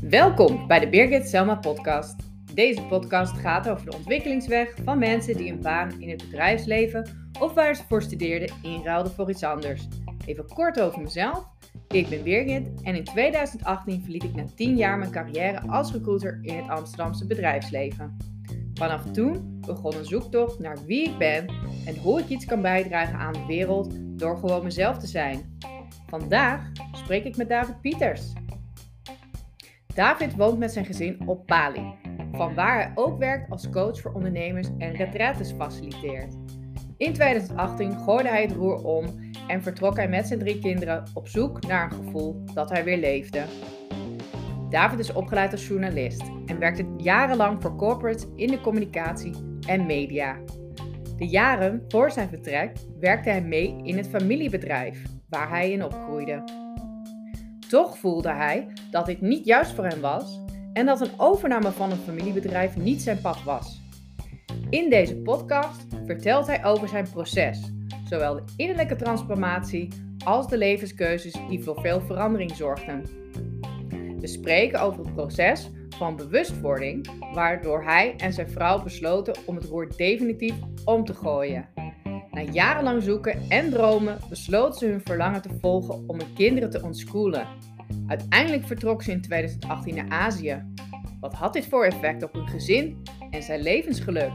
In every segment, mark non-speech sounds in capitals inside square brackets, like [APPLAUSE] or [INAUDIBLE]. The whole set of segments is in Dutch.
Welkom bij de Birgit Selma podcast. Deze podcast gaat over de ontwikkelingsweg van mensen die een baan in het bedrijfsleven of waar ze voor studeerden inruilden voor iets anders. Even kort over mezelf. Ik ben Birgit en in 2018 verliet ik na 10 jaar mijn carrière als recruiter in het Amsterdamse bedrijfsleven. Vanaf toen begon een zoektocht naar wie ik ben en hoe ik iets kan bijdragen aan de wereld door gewoon mezelf te zijn. Vandaag spreek ik met David Pieters. David woont met zijn gezin op Bali, van waar hij ook werkt als coach voor ondernemers en retraites faciliteert. In 2018 gooide hij het roer om en vertrok hij met zijn drie kinderen op zoek naar een gevoel dat hij weer leefde. David is opgeleid als journalist en werkte jarenlang voor corporates in de communicatie en media. De jaren voor zijn vertrek werkte hij mee in het familiebedrijf hij in opgroeide. Toch voelde hij dat dit niet juist voor hem was en dat een overname van een familiebedrijf niet zijn pad was. In deze podcast vertelt hij over zijn proces, zowel de innerlijke transformatie als de levenskeuzes die voor veel verandering zorgden. We spreken over het proces van bewustwording, waardoor hij en zijn vrouw besloten om het roer definitief om te gooien. Na jarenlang zoeken en dromen besloten ze hun verlangen te volgen om hun kinderen te ontschoolen. Uiteindelijk vertrok ze in 2018 naar Azië. Wat had dit voor effect op hun gezin en zijn levensgeluk?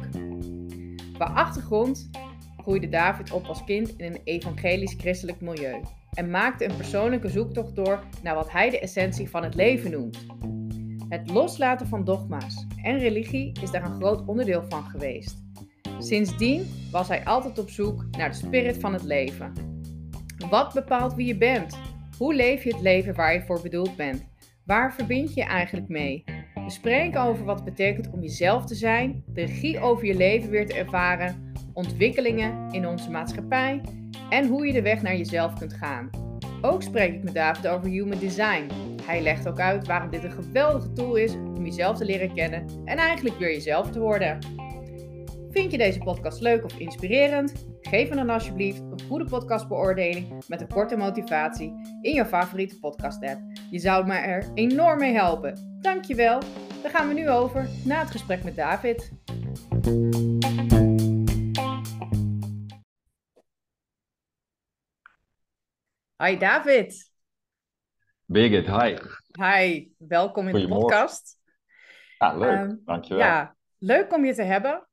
Qua achtergrond groeide David op als kind in een evangelisch-christelijk milieu en maakte een persoonlijke zoektocht door naar wat hij de essentie van het leven noemt. Het loslaten van dogma's en religie is daar een groot onderdeel van geweest. Sindsdien was hij altijd op zoek naar de spirit van het leven. Wat bepaalt wie je bent? Hoe leef je het leven waar je voor bedoeld bent? Waar verbind je je eigenlijk mee? We spreken over wat het betekent om jezelf te zijn, de regie over je leven weer te ervaren, ontwikkelingen in onze maatschappij en hoe je de weg naar jezelf kunt gaan. Ook spreek ik met David over Human Design. Hij legt ook uit waarom dit een geweldige tool is om jezelf te leren kennen en eigenlijk weer jezelf te worden. Vind je deze podcast leuk of inspirerend? Geef me dan alsjeblieft een goede podcastbeoordeling met een korte motivatie in je favoriete podcast app. Je zou me er enorm mee helpen. Dankjewel. Dan gaan we nu over naar het gesprek met David. Hi David. Birgit, hi. Hi, welkom in de podcast. Ja, leuk. Um, Dankjewel. Ja, leuk om je te hebben.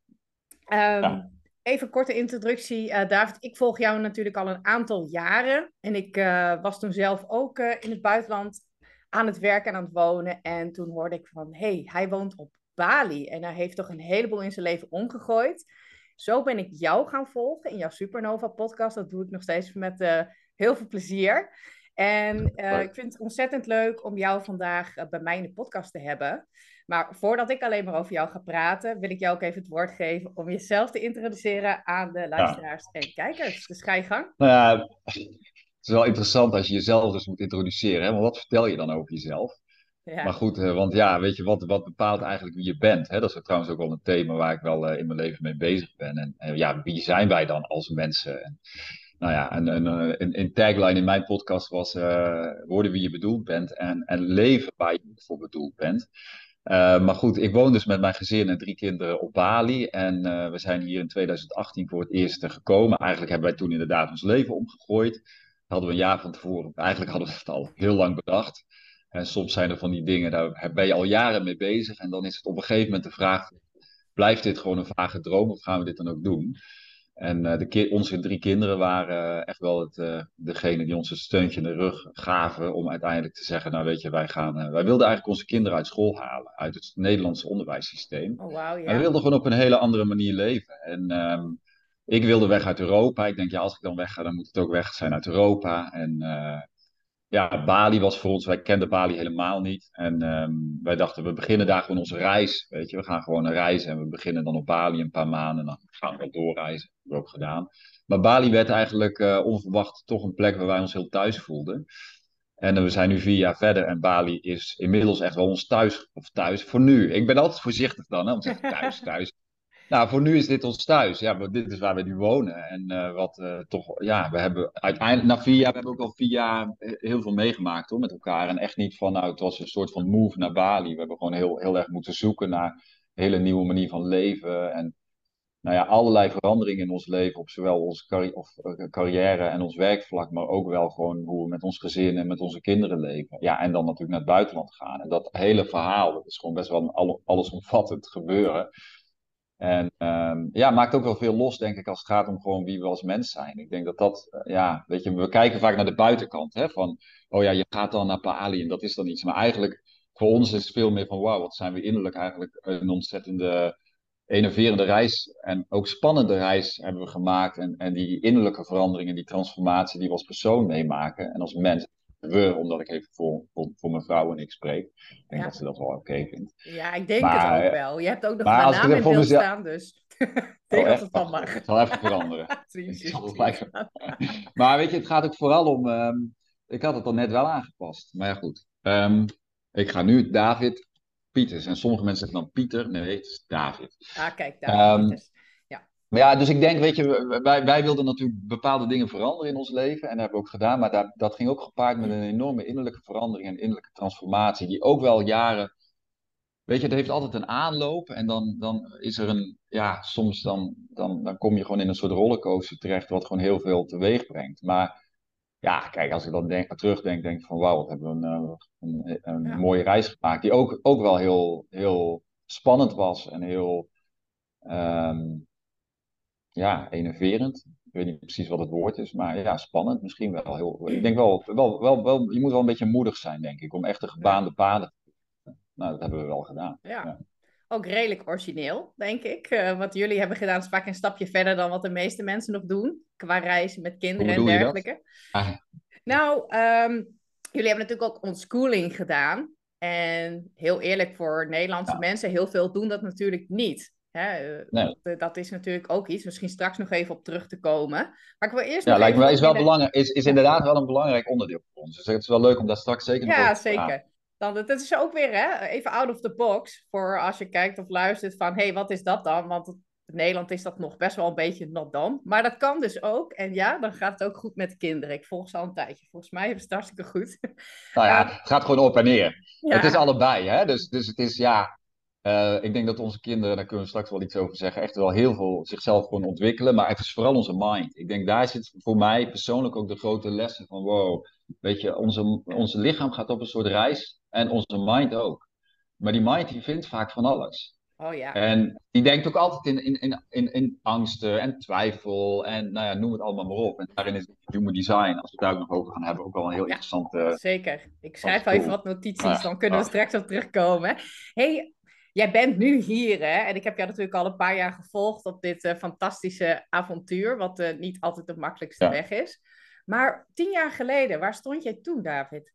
Um, Even korte introductie. Uh, David, ik volg jou natuurlijk al een aantal jaren. En ik uh, was toen zelf ook uh, in het buitenland aan het werken en aan het wonen. En toen hoorde ik van, hey, hij woont op Bali. En hij heeft toch een heleboel in zijn leven omgegooid. Zo ben ik jou gaan volgen in jouw Supernova podcast. Dat doe ik nog steeds met heel veel plezier. En ik vind het ontzettend leuk om jou vandaag bij mij in de podcast te hebben. Maar voordat ik alleen maar over jou ga praten, wil ik jou ook even het woord geven om jezelf te introduceren aan de luisteraars en kijkers. Dus ga je gang. Nou ja, het is wel interessant als je jezelf dus moet introduceren. Hè? Want wat vertel je dan over jezelf? Ja. Maar goed, eh, want ja, weet je, wat, wat bepaalt eigenlijk wie je bent? Hè? Dat is trouwens ook wel een thema waar ik wel uh, in mijn leven mee bezig ben. En, en ja, wie zijn wij dan als mensen? En, nou ja, een, een, een, een, tagline in mijn podcast was uh, worden wie je bedoeld bent en, en leven waar je voor bedoeld bent. Uh, maar goed, ik woon dus met mijn gezin en drie kinderen op Bali. En uh, we zijn hier in 2018 voor het eerst gekomen. Eigenlijk hebben wij toen inderdaad ons leven omgegooid. Hadden we een jaar van tevoren. Eigenlijk hadden we het al heel lang bedacht. En soms zijn er van die dingen, daar ben je al jaren mee bezig. En dan is het op een gegeven moment de vraag: blijft dit gewoon een vage droom of gaan we dit dan ook doen? En uh, de onze drie kinderen waren echt wel het, uh, degene die ons een steuntje in de rug gaven om uiteindelijk te zeggen, nou weet je, wij gaan, uh, wij wilden eigenlijk onze kinderen uit school halen, uit het Nederlandse onderwijssysteem. Oh, wow, ja. We wilden gewoon op een hele andere manier leven. En um, ik wilde weg uit Europa. Ik denk, ja, als ik dan weg ga, dan moet het ook weg zijn uit Europa. En ja, Bali was voor ons, wij kenden Bali helemaal niet. En um, wij dachten, we beginnen daar gewoon onze reis. Weet je, we gaan gewoon een reizen en we beginnen dan op Bali een paar maanden. En dan gaan we doorreizen. Dat hebben we ook gedaan. Maar Bali werd eigenlijk uh, onverwacht toch een plek waar wij ons heel thuis voelden. En uh, we zijn nu vier jaar verder en Bali is inmiddels echt wel ons thuis. Of thuis, voor nu. Ik ben altijd voorzichtig dan, hè, om te zeggen thuis, thuis. Nou, voor nu is dit ons thuis. Ja, dit is waar we nu wonen. En uh, wat uh, toch, ja, we hebben uiteindelijk, na vier jaar, we hebben ook al vier jaar heel veel meegemaakt hoor, met elkaar. En echt niet van, nou, het was een soort van move naar Bali. We hebben gewoon heel, heel erg moeten zoeken naar een hele nieuwe manier van leven. En nou ja, allerlei veranderingen in ons leven, op zowel onze of, uh, carrière en ons werkvlak, maar ook wel gewoon hoe we met ons gezin en met onze kinderen leven. Ja, en dan natuurlijk naar het buitenland gaan. En dat hele verhaal, dat is gewoon best wel een allesomvattend gebeuren. En um, ja, maakt ook wel veel los, denk ik, als het gaat om gewoon wie we als mens zijn. Ik denk dat dat, uh, ja, weet je, we kijken vaak naar de buitenkant, hè, van, oh ja, je gaat dan naar Bali en dat is dan iets. Maar eigenlijk, voor ons is het veel meer van, wauw, wat zijn we innerlijk eigenlijk een ontzettende enerverende reis en ook spannende reis hebben we gemaakt. En, en die innerlijke veranderingen, die transformatie die we als persoon meemaken en als mens. We, omdat ik even voor, voor, voor mijn vrouw en ik spreek. Ik denk dat ze dat wel oké vindt. Ja, ik denk het ook wel. Je hebt ook nog een naam in beeld staan, dus [LAUGHS] [LAUGHS] ik denk oh, dat het van mag. Het zal even veranderen. [LAUGHS] maar weet je, het gaat ook vooral om... Um, ik had het al net wel aangepast. Maar ja, goed. Um, ik ga nu David Pieters. En sommige mensen zeggen dan Pieter. Nee, het is David. Ah, kijk, David um, Ja. Maar ja, dus ik denk, weet je, wij, wij wilden natuurlijk bepaalde dingen veranderen in ons leven. En dat hebben we ook gedaan. Maar dat, dat ging ook gepaard met een enorme innerlijke verandering en innerlijke transformatie. Die ook wel jaren Weet je, het heeft altijd een aanloop en dan, dan is er een, ja, soms dan, dan, dan kom je gewoon in een soort rollercoaster terecht wat gewoon heel veel teweeg brengt. Maar ja, kijk, als ik dan denk, terugdenk, denk ik van wauw, wat hebben we een, eh, een, mooie reis gemaakt. Die ook, ook wel heel, heel spannend was en heel um, ja, enerverend. Ik weet niet precies wat het woord is, maar ja, spannend misschien wel. Heel, ik denk wel, wel, wel, wel, je moet wel een beetje moedig zijn, denk ik, om echt de gebaande paden te Nou, dat hebben we wel gedaan. ja. ja ook redelijk origineel, denk ik. Uh, wat jullie hebben gedaan is vaak een stapje verder dan wat de meeste mensen nog doen. Qua reizen met kinderen en dergelijke. Ah. Nou, um, jullie hebben natuurlijk ook ontschooling gedaan. En heel eerlijk voor Nederlandse mensen, heel veel doen dat natuurlijk niet. Hè? Eh, nee. dat, dat, is natuurlijk ook iets, misschien straks nog even op terug te komen. Maar ik wil eerst. Ja, lijkt me is, wel belangrijk, is, is inderdaad wel een belangrijk onderdeel voor ons. Dus het is wel leuk om daar straks zeker ja, zeker. Ja, zeker. Dan, het is ook weer hè, even out of the box voor als je kijkt of luistert van hé, hey, wat is dat dan? Want in Nederland is dat nog best wel een beetje not dan. Maar dat kan dus ook. En ja, dan gaat het ook goed met de kinderen. Ik volg ze al een tijdje. Volgens mij is het hartstikke goed. Nou ja, het gaat gewoon op en neer. Het is allebei. Hè? Dus, dus het is ja. Uh, ik denk dat onze kinderen, daar kunnen we straks wel iets over zeggen, echt wel heel veel zichzelf gewoon ontwikkelen. Maar het is vooral onze mind. Ik denk daar zit voor mij persoonlijk ook de grote lessen van wow. Weet je, onze, onze lichaam gaat op een soort reis en onze mind ook. Maar die mind die vindt vaak van alles. Oh ja. En die denkt ook altijd in, in, in, in, in angsten en twijfel en nou ja, noem het allemaal maar op. En daarin is human design, als we het daar ook nog over gaan hebben, ook wel een heel ja, interessante... Zeker. Ik schrijf wel even wat notities, dan kunnen we straks op terugkomen. hey, jij bent nu hier hè? en ik heb jou natuurlijk al een paar jaar gevolgd op dit uh, fantastische avontuur, wat uh, niet altijd de makkelijkste weg is. Maar tien jaar geleden, waar stond jij toen, David?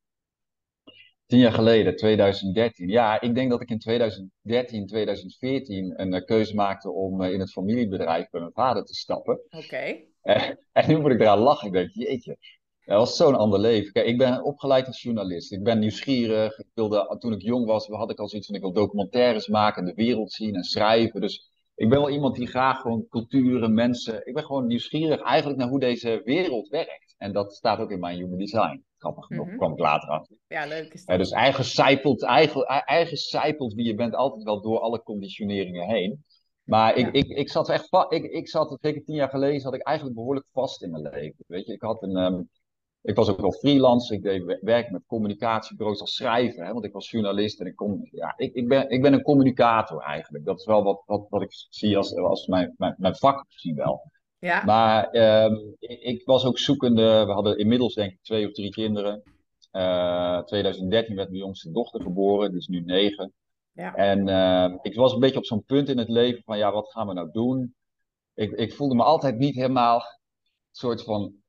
Tien jaar geleden, 2013. Ja, ik denk dat ik in 2013, 2014 een uh, keuze maakte om in het familiebedrijf bij mijn vader te stappen. Oké. En, [LAUGHS] en, nu moet ik eraan lachen. Ik denk, jeetje, dat was zo'n ander leven. Kijk, ik ben opgeleid als journalist. Ik ben nieuwsgierig. Ik wilde, toen ik jong was, had ik al zoiets van, ik wil documentaires maken, de wereld zien en schrijven. Dus ik ben wel iemand die graag gewoon culturen, mensen... Ik ben gewoon nieuwsgierig eigenlijk naar hoe deze wereld werkt. En dat staat ook in mijn human design. Grappig genoeg, mm kwam ik later achter. Ja, leuk is dat. dus eigen zijpelt, eigen, eigen zijpelt wie je bent altijd wel door alle conditioneringen heen. Maar ik, ik, ik zat echt ik, ik zat, zeker tien jaar geleden, zat ik eigenlijk behoorlijk vast in mijn leven. Weet je, ik had een, um, ik was ook wel freelance, ik deed werk met communicatiebureaus als schrijver, hè, want ik was journalist en ik kon, ja, ik, ik, ben, ik ben een communicator eigenlijk. Dat is wel wat, wat, wat ik zie als, als mijn, mijn, mijn vak misschien wel. Ja. Maar um, ik, ik, was ook zoekende. We hadden inmiddels denk ik twee of drie kinderen. Uh, eh, 2013 werd mijn jongste dochter geboren, die is nu negen. Ja. En uh, ik was een beetje op zo'n punt in het leven van ja, wat gaan we nou doen? Ik, ik voelde me altijd niet helemaal soort van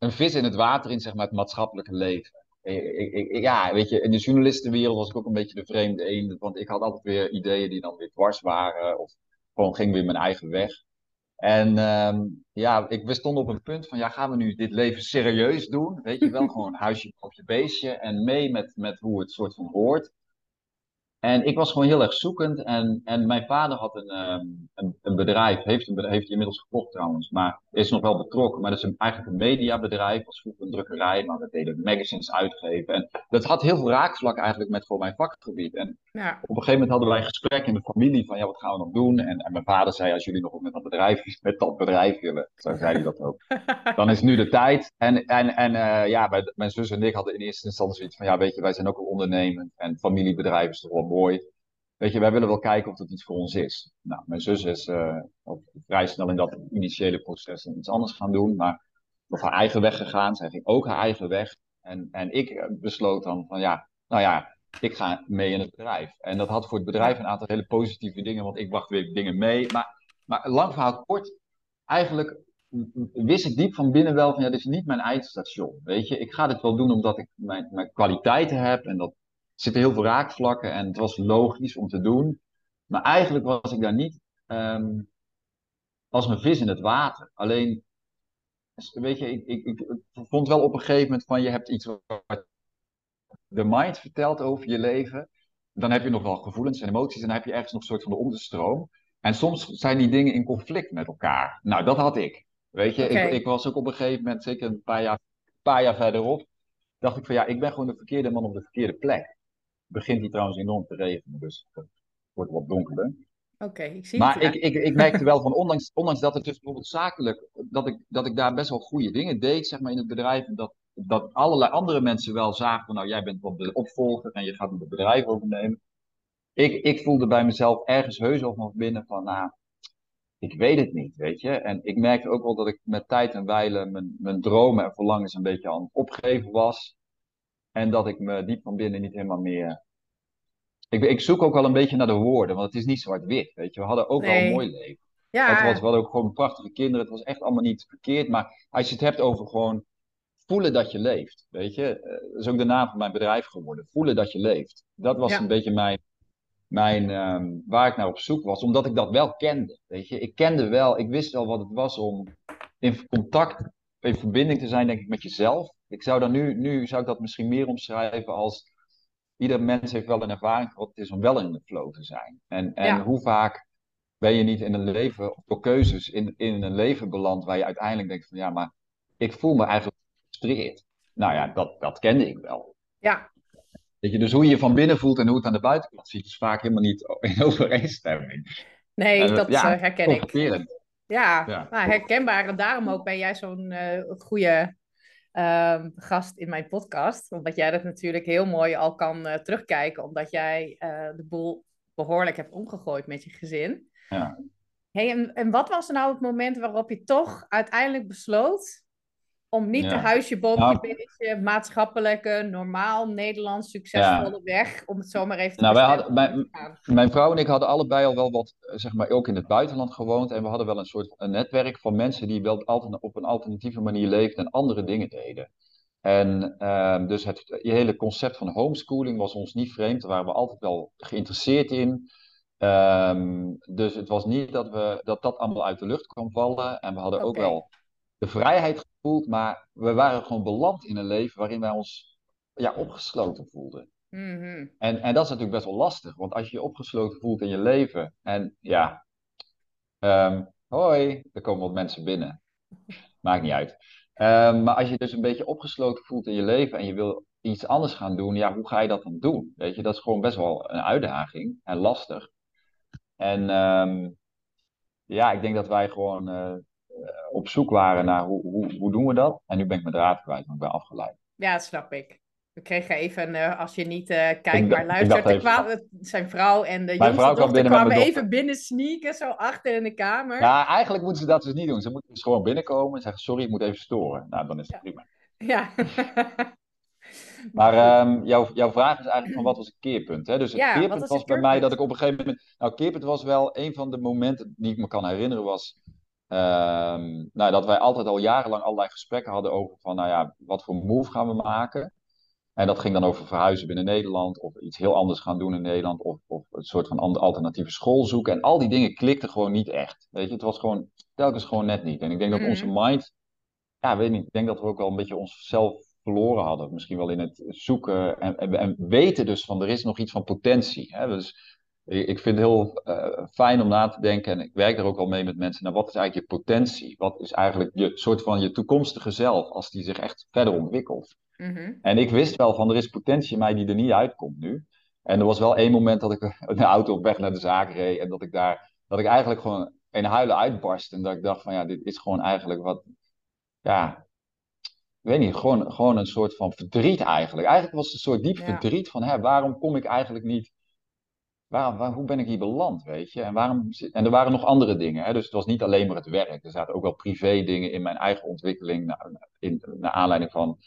een vis in het water in zeg maar, het maatschappelijke leven. Ik, ik, ja, weet je, in de journalistenwereld was ik ook een beetje de vreemde een, want ik had altijd weer ideeën die dan weer dwars waren, of gewoon ging weer mijn eigen weg. En um, ja, ik, we stonden op een punt van, ja, gaan we nu dit leven serieus doen? Weet je wel, [LAUGHS] gewoon huisje op je beestje en mee met, met hoe het soort van hoort. En ik was gewoon heel erg zoekend. En, en mijn vader had een, ehm, een, een, bedrijf, heeft, een, heeft hij inmiddels gekocht trouwens, maar is nog wel betrokken. Maar dat is een, eigenlijk een mediabedrijf, was vroeger een drukkerij, maar dat deden magazines uitgeven. En dat had heel veel raakvlak eigenlijk met gewoon mijn vakgebied. En ja. op een gegeven moment hadden wij een gesprek in de familie van, ja, wat gaan we nog doen? En, en mijn vader zei, als jullie nog met dat bedrijf, [LAUGHS] met dat bedrijf willen, zo zei hij dat ook. [LAUGHS] Dan is nu de tijd. En, en, en uh, ja, mijn, mijn zus en ik hadden in eerste instantie zoiets van, ja, weet je, wij zijn ook een ondernemend en familiebedrijf is wel Weet je, wij willen wel kijken of dat iets voor ons is. Nou, mijn zus is uh, vrij snel in dat initiële proces iets anders gaan doen, maar op haar eigen weg gegaan. Zij ging ook haar eigen weg. En, en ik eh, besloot dan van ja, nou ja, ik ga mee in het bedrijf. En dat had voor het bedrijf een aantal hele positieve dingen, want ik bracht weer dingen mee. Maar, maar lang verhaal kort, eigenlijk wist ik diep van binnen wel van ja, dit is niet mijn eindstation. Weet je, ik ga dit wel doen omdat ik mijn, mijn kwaliteiten heb en dat zitten heel veel raakvlakken en het was logisch om te doen. Maar eigenlijk was ik daar niet um, als mijn vis in het water. Alleen, weet je, ik, ik, ik, vond wel op een gegeven moment van je hebt iets wat de mind vertelt over je leven. Dan heb je nog wel gevoelens en emoties en dan heb je ergens nog een soort van de onderstroom. En soms zijn die dingen in conflict met elkaar. Nou, dat had ik. Weet je, ik, ik was ook op een gegeven moment, zeker een paar jaar, paar jaar verderop, dacht ik van ja, ik ben gewoon de verkeerde man op de verkeerde plek begint hij trouwens enorm te regenen, dus het wordt wat donkerder. Oké, ik zie maar het. Maar ik, ik, ik merkte wel van, ondanks, ondanks dat het dus bijvoorbeeld zakelijk, dat ik, dat ik daar best wel goede dingen deed, zeg maar, in het bedrijf. En dat, dat allerlei andere mensen wel zagen van, nou, jij bent wel de opvolger en je gaat het bedrijf overnemen. Ik, ik voelde bij mezelf ergens heus of nog binnen van, nou, ik weet het niet, weet je. En ik merkte ook wel dat ik met tijd en wijle mijn, mijn dromen en verlangens een beetje aan het opgeven was. En dat ik me diep van binnen niet helemaal meer. Ik, ik zoek ook wel een beetje naar de woorden, want het is niet zwart-wit. Weet je, we hadden ook wel een mooi leven. Ja. Het was wel ook gewoon prachtige kinderen. Het was echt allemaal niet verkeerd. Maar als je het hebt over gewoon voelen dat je leeft. Weet je, eh, dat is ook de naam van mijn bedrijf geworden. Voelen dat je leeft. Dat was een beetje mijn, mijn, ehm, waar ik naar op zoek was, omdat ik dat wel kende. Weet je, ik kende wel, ik wist wel wat het was om in contact, in verbinding te zijn, denk ik, met jezelf. Ik zou dan nu, nu zou ik dat misschien meer omschrijven als ieder mens heeft wel een ervaring wat het is om wel in de flow te zijn. En, en hoe vaak ben je niet in een leven, of door keuzes in, in een leven beland waar je uiteindelijk denkt van ja, maar ik voel me eigenlijk gefrustreerd. Nou ja, dat, dat kende ik wel. Ja. Weet je, dus hoe je je van binnen voelt en hoe het aan de buitenkant ziet, is vaak helemaal niet [LAUGHS] in overeenstemming. Nee, dat ja, eh, herken ik. Ja, ja. Nou, herkenbaar. En daarom ook ben jij zo'n uh, goede Ehm, gast in mijn podcast. Omdat jij dat natuurlijk heel mooi al kan uh, terugkijken, omdat jij uh, de boel behoorlijk hebt omgegooid met je gezin. Ja. Hey, en, en wat was nou het moment waarop je toch uiteindelijk besloot om niet de huisje, boompje, nou, maatschappelijke, normaal, Nederlands, succesvolle weg, om het zomaar even te nou, wij hadden, mijn, mijn, vrouw en ik hadden allebei al wel wat, zeg maar, ook in het buitenland gewoond. En we hadden wel een soort een netwerk van mensen die wel op een alternatieve manier leefden en andere dingen deden. En uh, dus het, het hele concept van homeschooling was ons niet vreemd. Daar waren we altijd wel geïnteresseerd in. Um, dus het was niet dat, we, dat dat allemaal uit de lucht kwam vallen. En we hadden ook wel de vrijheid gevoeld, maar we waren gewoon beland in een leven waarin wij ons ja, opgesloten voelden. Mhm. en, en dat is natuurlijk best wel lastig, want als je je opgesloten voelt in je leven en ja, um, hoi, er komen wat mensen binnen. [LAUGHS] Maakt niet uit. Um, maar als je dus een beetje opgesloten voelt in je leven en je wil iets anders gaan doen, ja, hoe ga je dat dan doen? Weet je, dat is gewoon best wel een uitdaging en lastig. En um, ja, ik denk dat wij gewoon uh, eh, op zoek waren naar hoe, hoe, hoe doen we dat. En nu ben ik mijn draad kwijt, want ik ben afgeleid. Ja, dat snap ik. We kregen even, uh, als je niet uh, kijkt maar luistert, even... zijn vrouw en de jongste vrouw dochter kwamen even binnen sneaken, zo achter in de kamer. Ja, eigenlijk moeten ze dat dus niet doen. Ze moeten dus gewoon binnenkomen en zeggen, sorry, ik moet even storen. Nou, dan is het prima. Ja. [LAUGHS] maar um, jouw, jouw vraag is eigenlijk van wat was het keerpunt? Hè? Dus het keerpunt was, bij mij dat ik op een gegeven moment... Nou, keerpunt was wel een van de momenten die ik me kan herinneren was... Ehm, nou, dat wij altijd al jarenlang allerlei gesprekken hadden over van, nou ja, wat voor move gaan we maken? En dat ging dan over verhuizen binnen Nederland, of iets heel anders gaan doen in Nederland, of, of een soort van alternatieve school zoeken. En al die dingen klikten gewoon niet echt. Weet je, het was gewoon telkens gewoon net niet. En ik denk dat onze mhm. mind, ja, weet niet, ik denk dat we ook wel een beetje onszelf verloren hadden. Misschien wel in het zoeken en, en, weten dus van er is nog iets van potentie. Hè? Dus ik vind het heel uh, fijn om na te denken, en ik werk er ook al mee met mensen, naar wat is eigenlijk je potentie? Wat is eigenlijk je soort van je toekomstige zelf, als die zich echt verder ontwikkelt? Mm En ik wist wel van, er is potentie in mij die er niet uitkomt nu. En er was wel één moment dat ik [LAUGHS] een auto op weg naar de zaak reed en dat ik daar, dat ik eigenlijk gewoon in huilen uitbarst. En dat ik dacht van, ja, dit is gewoon eigenlijk wat, ja, ik weet niet, gewoon, gewoon een soort van verdriet eigenlijk. Eigenlijk was het een soort diep verdriet van, hè, waarom kom ik eigenlijk niet Waarom, waar, hoe ben ik hier beland, weet je? En, waarom, en er waren nog andere dingen. Hè? Dus het was niet alleen maar het werk. Er zaten ook wel privé dingen in mijn eigen ontwikkeling. Naar, in, naar aanleiding van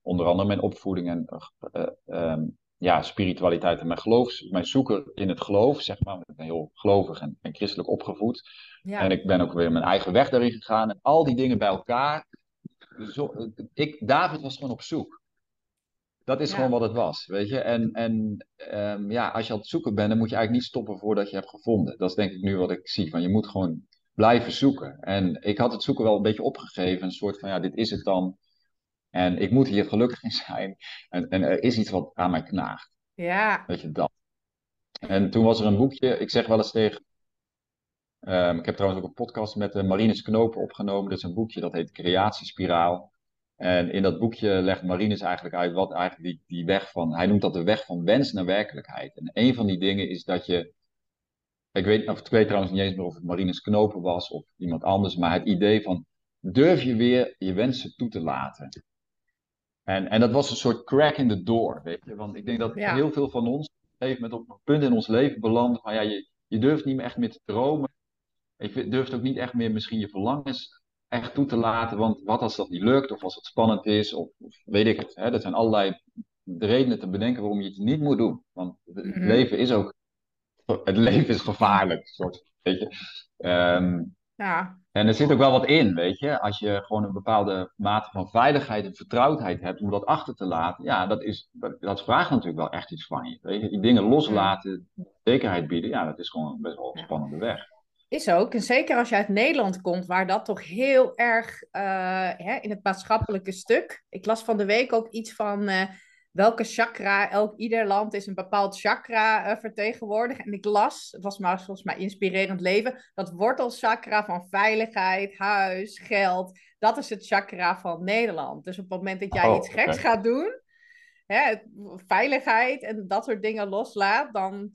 onder andere mijn opvoeding en uh, uh, ja, spiritualiteit en mijn geloof. Mijn zoeken in het geloof, zeg maar. Ik ben heel gelovig en, en christelijk opgevoed. Ja. En ik ben ook weer mijn eigen weg daarin gegaan. En al die dingen bij elkaar. Zo, ik, David was gewoon op zoek. Dat is gewoon wat het was, weet je. En, en um, ja, als je aan het zoeken bent, dan moet je eigenlijk niet stoppen voordat je hebt gevonden. Dat is denk ik nu wat ik zie, van je moet gewoon blijven zoeken. En ik had het zoeken wel een beetje opgegeven, een soort van, ja, dit is het dan. En ik moet hier gelukkig in zijn. En, en er is iets wat aan mij knaagt. Ja. Weet je, dat. En toen was er een boekje, ik zeg wel eens tegen... Um, ik heb trouwens ook een podcast met uh, Marines Knopen opgenomen. Dat is een boekje, dat heet Creatiespiraal. En in dat boekje legt Marinus eigenlijk uit wat eigenlijk die, die weg van, hij noemt dat de weg van wens naar werkelijkheid. En een van die dingen is dat je, ik weet, of ik weet trouwens niet eens meer of het Marinus Knopen was of iemand anders, maar het idee van, durf je weer je wensen toe te laten? En, en dat was een soort crack in the door, weet je. Want ik denk dat heel veel van ons even met op een punt in ons leven belanden van, ja, je, je durft niet meer echt meer te dromen. Je durft ook niet echt meer misschien je verlangens echt toe te laten. Want wat als dat niet lukt, of als het spannend is, of, of weet ik het. Hè? Er zijn allerlei redenen te bedenken waarom je het niet moet doen. Want het mhm. leven is ook. Het leven is gevaarlijk, soort, weet je. Ehm, ja. En er zit ook wel wat in, weet je. Als je gewoon een bepaalde mate van veiligheid en vertrouwdheid hebt om dat achter te laten. Ja, dat, is, dat, vraagt natuurlijk wel echt iets van je. Weet je? Die dingen loslaten, zekerheid bieden. Ja, dat is gewoon best wel een spannende weg. Is ook. En zeker als je uit Nederland komt, waar dat toch heel erg uh, hè, in het maatschappelijke stuk. Ik las van de week ook iets van uh, welke chakra, elk, ieder land is een bepaald chakra uh, vertegenwoordigd. En ik las, het was maar volgens mij inspirerend leven, dat wortelchakra van veiligheid, huis, geld, dat is het chakra van Nederland. Dus op het moment dat jij oh, iets geks gaat doen, hè, veiligheid en dat soort dingen loslaat, dan,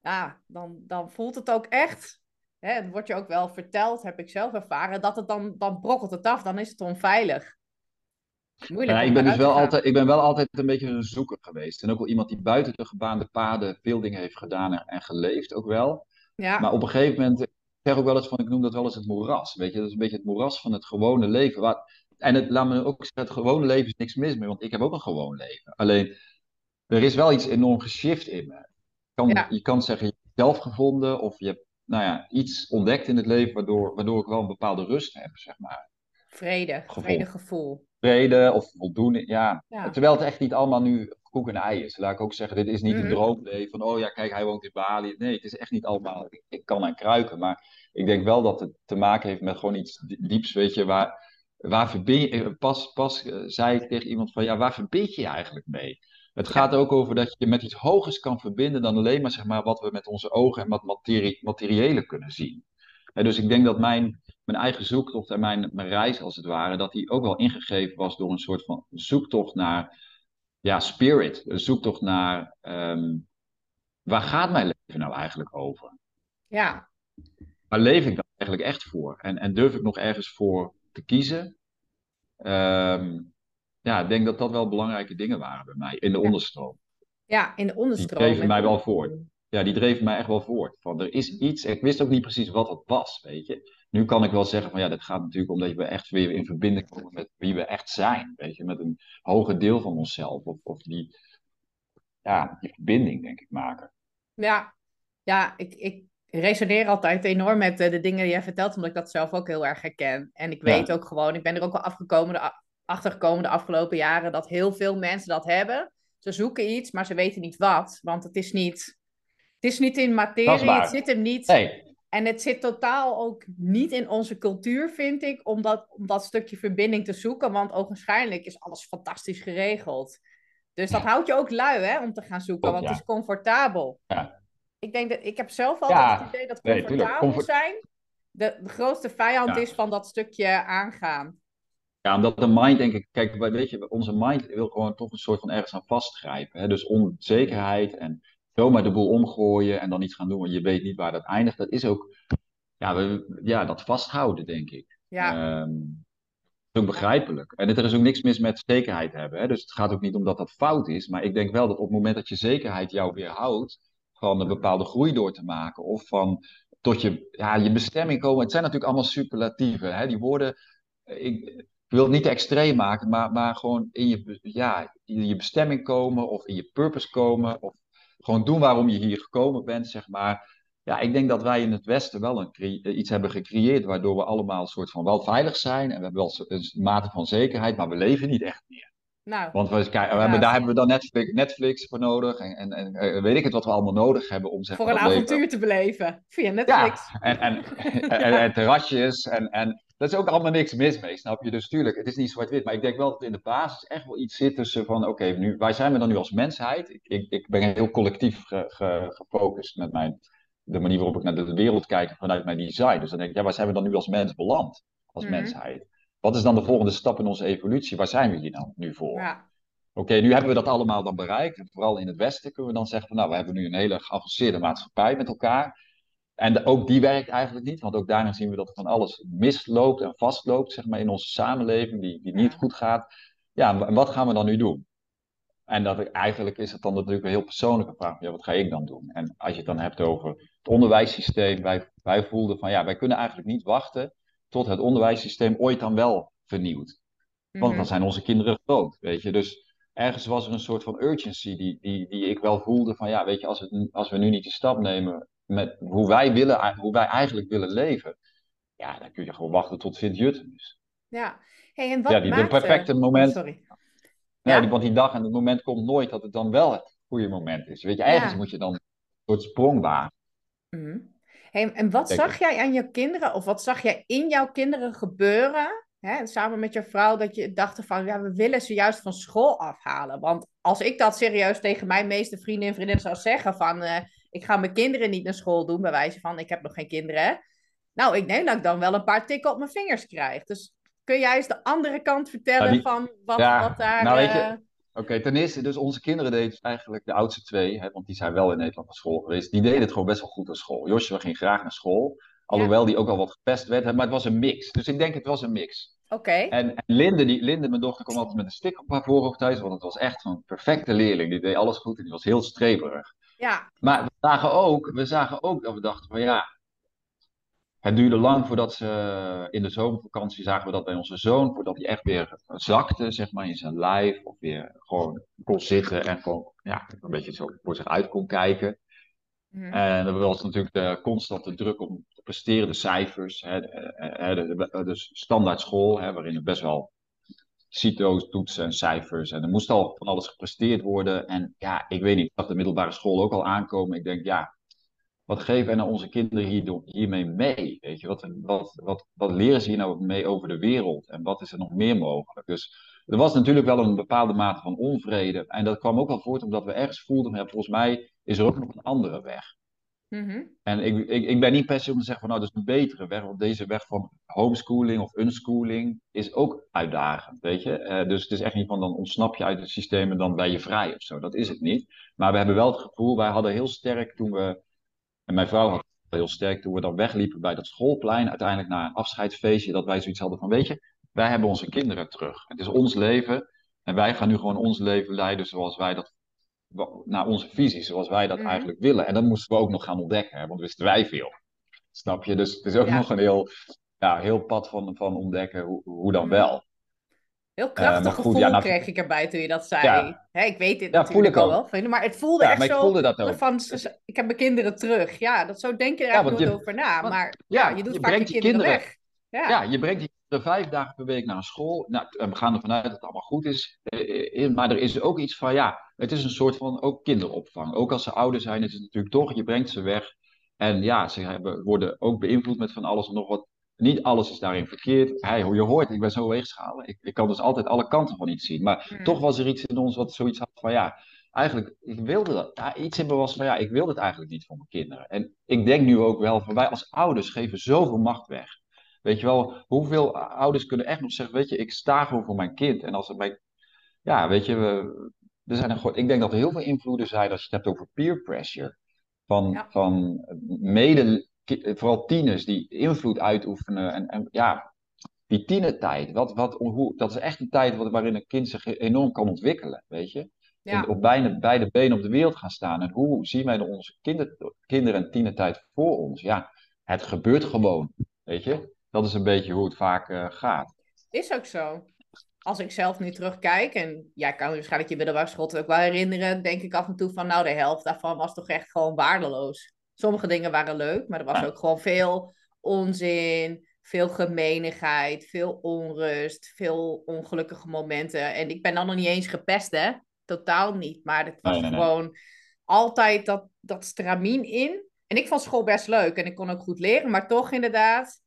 ja, dan, dan voelt het ook echt hè, het wordt je ook wel verteld, heb ik zelf ervaren, dat het dan, dan brokkelt het af, dan is het onveilig. Moeilijk. Ja, ik, ben dus wel altijd, ik ben wel altijd een beetje een zoeker geweest. En ook wel iemand die buiten de gebaande paden veel dingen heeft gedaan en, geleefd ook wel. Ja. Maar op een gegeven moment, ik zeg ook wel eens van, ik noem dat wel eens het moeras. Weet je, dat is een beetje het moeras van het gewone leven. Waar, en het, laat me ook zeggen, het gewone leven is niks mis mee, want ik heb ook een gewoon leven. Alleen, er is wel iets enorm geshift in me. Kan, Je kan zeggen, je hebt zelf gevonden of je hebt nou ja, iets ontdekt in het leven waardoor, waardoor ik wel een bepaalde rust heb, zeg maar. Vrede, vrede gevoel. Vrede of voldoening, ja. Terwijl het echt niet allemaal nu koek en ei is. Laat ik ook zeggen, dit is niet een mhm. droomleven van, oh ja, kijk, hij woont in Bali. Nee, het is echt niet allemaal, ik, kan aan kruiken. Maar ik denk wel dat het te maken heeft met gewoon iets dieps, weet je, waar, waar verbind je, pas, pas uh, zei ik tegen iemand van, ja, waar verbind je je eigenlijk mee? Het gaat ook over dat je met iets hogers kan verbinden dan alleen maar, zeg maar wat we met onze ogen en wat materie, materiële kunnen zien. dus ik denk dat mijn, mijn eigen zoektocht en mijn, mijn reis als het ware, dat die ook wel ingegeven was door een soort van zoektocht naar ja, spirit. Een zoektocht naar um, waar gaat mijn leven nou eigenlijk over? Ja. Waar leef ik dan eigenlijk echt voor? En, en durf ik nog ergens voor te kiezen? Um, ja, ik denk dat dat wel belangrijke dingen waren bij mij in de onderstroom. Ja, in de onderstroom. Die dreven mij wel voort. Ja, die dreven mij echt wel voort. Van, er is iets, ik wist ook niet precies wat het was, weet je. Nu kan ik wel zeggen van ja, dat gaat natuurlijk omdat we echt weer in verbinding komen met wie we echt zijn. Weet je, met een hoger deel van onszelf. Of, of die, ja, die verbinding, denk ik, maken. Ja, ja ik, ik resoneer altijd enorm met de, de dingen die jij vertelt, omdat ik dat zelf ook heel erg herken. En ik weet ook gewoon, ik ben er ook wel afgekomen de achtergekomen de afgelopen jaren dat heel veel mensen dat hebben. Ze zoeken iets, maar ze weten niet wat. Want het is niet, het is niet in materie, het zit hem niet. Nee. En het zit totaal ook niet in onze cultuur, vind ik, om dat, om dat stukje verbinding te zoeken. Want ogenschijnlijk is alles fantastisch geregeld. Dus dat houdt je ook lui hè, om te gaan zoeken, want het is comfortabel. Ja. Ik denk dat ik heb zelf altijd het idee dat comfortabel zijn de, de, grootste vijand is van dat stukje aangaan. Ja, omdat de mind, denk ik, kijk, weet je, onze mind wil gewoon toch een soort van ergens aan vastgrijpen. Hè? Dus onzekerheid en zomaar de boel omgooien en dan iets gaan doen, want je weet niet waar dat eindigt. Dat is ook, ja, we, ja dat vasthouden, denk ik. Ja. Um, is ook begrijpelijk. En er is ook niks mis met zekerheid hebben. Hè? Dus het gaat ook niet om dat dat fout is. Maar ik denk wel dat op het moment dat je zekerheid jou weerhoudt van een bepaalde groei door te maken. Of van tot je, ja, je bestemming komen. Het zijn natuurlijk allemaal superlatieven. Hè? Die woorden, ik, wil het niet te extreem maken, maar, maar gewoon in je, ja, in je bestemming komen of in je purpose komen. Of gewoon doen waarom je hier gekomen bent, zeg maar. Ja, ik denk dat wij in het Westen wel een, iets hebben gecreëerd waardoor we allemaal een soort van wel veilig zijn. En we hebben wel een mate van zekerheid, maar we leven niet echt meer. Nou, Want we, kijk, we hebben, daar hebben we dan Netflix, Netflix voor nodig. En, en, en, eh, weet ik het wat we allemaal nodig hebben om zeg, Voor een avontuur te beleven. Via Netflix. Ja, en, en, [LAUGHS] en, en, terrasjes. En, en dat is ook allemaal niks mis mee, snap je? Dus tuurlijk, het is niet zwart-wit. Maar ik denk wel dat in de basis echt wel iets zit tussen van... Oké, nu waar zijn we dan nu als mensheid? Ik, ik, ik ben heel collectief gefocust met mijn, de manier waarop ik naar de wereld kijk vanuit mijn design. Dus dan denk ik, ja, waar zijn we dan nu als mens beland? Als mhm. mensheid? Wat is dan de volgende stap in onze evolutie? Waar zijn we hier dan nu voor? Ja. Oké, nu hebben we dat allemaal dan bereikt. En vooral in het Westen kunnen we dan zeggen van nou, we hebben nu een hele geavanceerde maatschappij met elkaar. En ook die werkt eigenlijk niet, want ook daarin zien we dat van alles misloopt en vastloopt, zeg maar, in onze samenleving, die, die niet goed gaat. Ja, en wat gaan we dan nu doen? En dat, eigenlijk is het dan natuurlijk een heel persoonlijke vraag. Ja, wat ga ik dan doen? En als je het dan hebt over het onderwijssysteem, wij, wij voelden van ja, wij kunnen eigenlijk niet wachten tot het onderwijssysteem ooit dan wel vernieuwd. Want dan mhm. zijn onze kinderen groot, weet je. Dus ergens was er een soort van urgency die, die, die ik wel voelde van ja, weet je, als, het, als we nu niet die stap nemen met hoe wij, willen, hoe wij eigenlijk willen leven, ja, dan kun je gewoon wachten tot Sint-Jutten is. Ja, hey, en wat ja, die, maakte... perfecte oh, moment. sorry. Ja, Die, want die dag en het moment komt nooit dat het dan wel het goede moment is. Weet je, ergens moet je dan een soort sprong wagen. Mm en wat zag jij aan je kinderen, of wat zag jij in jouw kinderen gebeuren, hè, samen met je vrouw, dat je dacht van, ja, we willen ze juist van school afhalen? Want als ik dat serieus tegen mijn meeste vrienden en vriendinnen zou zeggen van, uh, ik ga mijn kinderen niet naar school doen, bij wijze van, ik heb nog geen kinderen. Nou, ik denk dat ik dan wel een paar tikken op mijn vingers krijg. Dus kun jij eens de andere kant vertellen van wat, wat daar... Nou, weet je, Oké, ten eerste, dus onze kinderen deden eigenlijk, de oudste twee, hè, want die zijn wel in Nederland naar school geweest, die deden het gewoon best wel goed aan school. Josje ging graag naar school, alhoewel die ook al wat gepest werd, maar het was een mix. Dus ik denk het was een mix. Oké. En, en, Linde, die, Linde, mijn dochter, kwam altijd met een stick op haar voorhoofd thuis, want het was echt een perfecte leerling. Die deed alles goed en die was heel streberig. Ja. Maar we zagen ook, we zagen ook dat we dachten van ja, het duurde lang voordat ze in de zomervakantie zagen we dat bij onze zoon, voordat hij echt weer zakte, zeg maar, in zijn lijf. Of weer gewoon kon zitten en gewoon ja, een beetje zo voor zich uit kon kijken. Mhm. En er was natuurlijk de constante druk om te presteren, de cijfers, hè, de, de, de, standaard school, hè, waarin het best wel CITO's, toetsen en cijfers. En er moest al van alles gepresteerd worden. En ja, ik weet niet, ik zag de middelbare school ook al aankomen. Ik denk, ja, wat geven wij nou onze kinderen hier, hiermee mee? Weet je, wat, wat, wat, wat leren ze hier nou mee over de wereld? En wat is er nog meer mogelijk? Dus er was natuurlijk wel een bepaalde mate van onvrede. En dat kwam ook wel voort omdat we ergens voelden, ja, volgens mij is er ook nog een andere weg. Mhm. En ik, ik, ik ben niet per se om te zeggen van nou, dat is een betere weg. Want deze weg van homeschooling of unschooling is ook uitdagend, weet je. Uh, dus het is echt niet van dan ontsnap je uit het systeem en dan ben je vrij of zo. Dat is het niet. Maar we hebben wel het gevoel, wij hadden heel sterk toen we en mijn vrouw had heel sterk toen we dan wegliepen bij dat schoolplein, uiteindelijk naar een afscheidsfeestje, dat wij zoiets hadden van, weet je, wij hebben onze kinderen terug. Het is ons leven en wij gaan nu gewoon ons leven leiden zoals wij dat, naar onze visie, zoals wij dat mhm. eigenlijk willen. En dat moesten we ook nog gaan ontdekken, hè, want wisten wij veel. Snap je? Dus het is ook nog een heel, ja, heel pad van, van ontdekken hoe, hoe dan mhm. wel. Heel krachtig uh, gevoel ja, nou, kreeg ik erbij toen je dat zei. ik weet dit natuurlijk al wel, maar het voelde echt zo van, ik heb mijn kinderen terug. Ja, dat zo denk je er eigenlijk nooit over na. maar ja, je doet je vaak je kinderen, kinderen weg. Ja. je brengt je kinderen vijf dagen per week naar school. Nou, we gaan ervan uit dat het allemaal goed is. Eh, eh, maar er is ook iets van, ja, het is een soort van ook kinderopvang. Ook als ze ouder zijn, is het natuurlijk toch, je brengt ze weg. En ja, ze hebben, worden ook beïnvloed met van alles en nog wat. Niet alles is daarin verkeerd. Hey, je hoort, ik ben zo weegschalen. Ik, ik kan dus altijd alle kanten van iets zien. Maar hmm. toch was er iets in ons wat zoiets had van ja, eigenlijk, ik wilde dat. Ja, iets in me was van ja, ik wil het eigenlijk niet voor mijn kinderen. En ik denk nu ook wel van wij als ouders geven zoveel macht weg. Weet je wel, hoeveel ouders kunnen echt nog zeggen, weet je, ik sta gewoon voor mijn kind. En als het bij, ja, weet je, we, er zijn er, ik denk dat er heel veel invloeden zijn als je het hebt over peer pressure. Van, van mede, vooral tieners die invloed uitoefenen. En, en ja, die tienertijd, wat, wat, hoe, dat is echt een tijd waarin een kind zich enorm kan ontwikkelen, weet je. En op beide, beide benen op de wereld gaan staan. En hoe zien wij onze kinder, kinderen en tienertijd voor ons? Ja, het gebeurt gewoon, weet je. Dat is een beetje hoe het vaak uh, gaat. Is ook zo als ik zelf nu terugkijk, en jij kan waarschijnlijk je middelbare school ook wel herinneren, denk ik af en toe van, nou, de helft daarvan was toch echt gewoon waardeloos. Sommige dingen waren leuk, maar er was ook gewoon veel onzin, veel gemeenigheid, veel onrust, veel ongelukkige momenten. En ik ben dan nog niet eens gepest, hè? Totaal niet. Maar het was gewoon altijd dat, dat stramien in. En ik vond school best leuk en ik kon ook goed leren, maar toch inderdaad,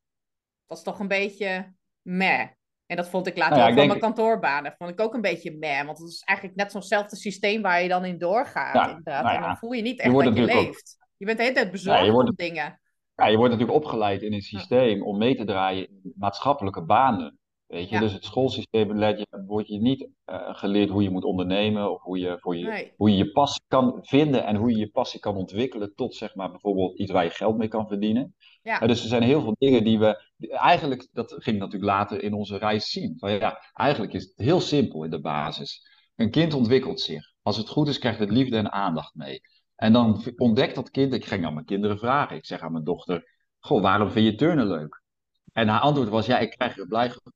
was toch een beetje meh. En dat vond ik later nou ook van mijn kantoorbanen. Vond ik ook een beetje meh. Want het is eigenlijk net zo'nzelfde systeem waar je dan in doorgaat. Ja, inderdaad. Nou en dan voel je niet echt je dat je leeft. Je bent de hele tijd bezorgd ja, wordt, dingen. Ja, je wordt natuurlijk opgeleid in een systeem om mee te draaien in maatschappelijke banen. Weet je, dus het schoolsysteem je, wordt je niet uh, geleerd hoe je moet ondernemen of hoe je, voor je, hoe je je passie kan vinden en hoe je je passie kan ontwikkelen tot zeg maar bijvoorbeeld iets waar je geld mee kan verdienen. Ja. Uh, dus er zijn heel veel dingen die we, eigenlijk, dat ging natuurlijk later in onze reis zien. Van, ja, eigenlijk is het heel simpel in de basis. Een kind ontwikkelt zich. Als het goed is, krijgt het liefde en aandacht mee. En dan ontdekt dat kind, ik ging aan mijn kinderen vragen. Ik zeg aan mijn dochter, goh, waarom vind je turnen leuk? En haar antwoord was, ja, ik krijg er blij gevoel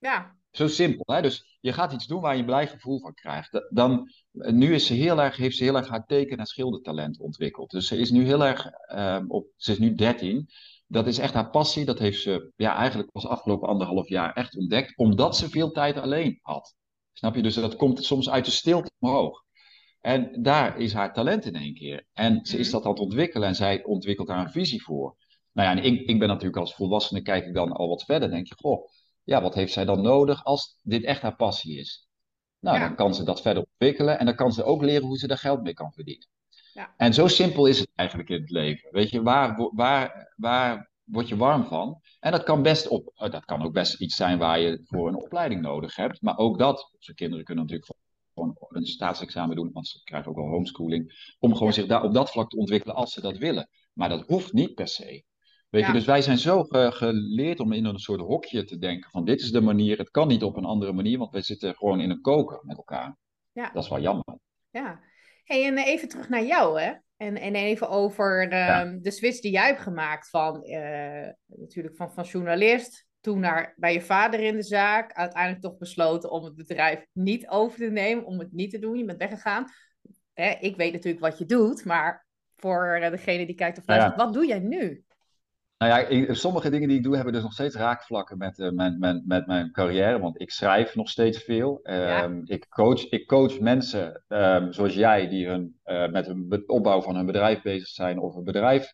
ja. Zo simpel, hè? Dus je gaat iets doen waar je een blij gevoel van krijgt. Dan, nu is ze heel erg, heeft ze heel erg haar teken- en schildertalent ontwikkeld. Dus ze is nu heel erg, uh, op, ze is nu 13. Dat is echt haar passie. Dat heeft ze ja, eigenlijk pas afgelopen anderhalf jaar echt ontdekt. Omdat ze veel tijd alleen had. Snap je? Dus dat komt soms uit de stilte omhoog. En daar is haar talent in één keer. En ze is mhm. dat aan het ontwikkelen en zij ontwikkelt daar een visie voor. Nou ja, en ik, ik ben natuurlijk als volwassene, kijk ik dan al wat verder. denk je, goh, ja, wat heeft zij dan nodig als dit echt haar passie is? Nou, dan kan ze dat verder ontwikkelen en dan kan ze ook leren hoe ze daar geld mee kan verdienen. Ja. En zo simpel is het eigenlijk in het leven. Weet je, waar, waar, waar word je warm van? En dat kan, best op, oh, dat kan ook best iets zijn waar je voor een opleiding nodig hebt. Maar ook dat, onze kinderen kunnen natuurlijk gewoon een staatsexamen doen, want ze krijgen ook wel homeschooling. Om gewoon zich daar op dat vlak te ontwikkelen als ze dat willen. Maar dat hoeft niet per se. Weet je, dus wij zijn zo geleerd om in een soort hokje te denken van dit is de manier, het kan niet op een andere manier, want wij zitten gewoon in een koker met elkaar. Ja. Dat is wel jammer. Ja. Hey, en even terug naar jou, hè? En, en even over de, de switch die jij hebt gemaakt van uh, natuurlijk van, van journalist, toen naar, bij je vader in de zaak, uiteindelijk toch besloten om het bedrijf niet over te nemen, om het niet te doen. Je bent weggegaan. Hè, ik weet natuurlijk wat je doet, maar voor degene die kijkt of luistert, wat doe jij nu? Nou ja, sommige dingen die ik doe hebben dus nog steeds raakvlakken met, uh, mijn, mijn, met mijn carrière. Want ik schrijf nog steeds veel. Um, ik, coach, ik coach mensen um, zoals jij die hun, uh, met de opbouw van hun bedrijf bezig zijn. Of een bedrijf,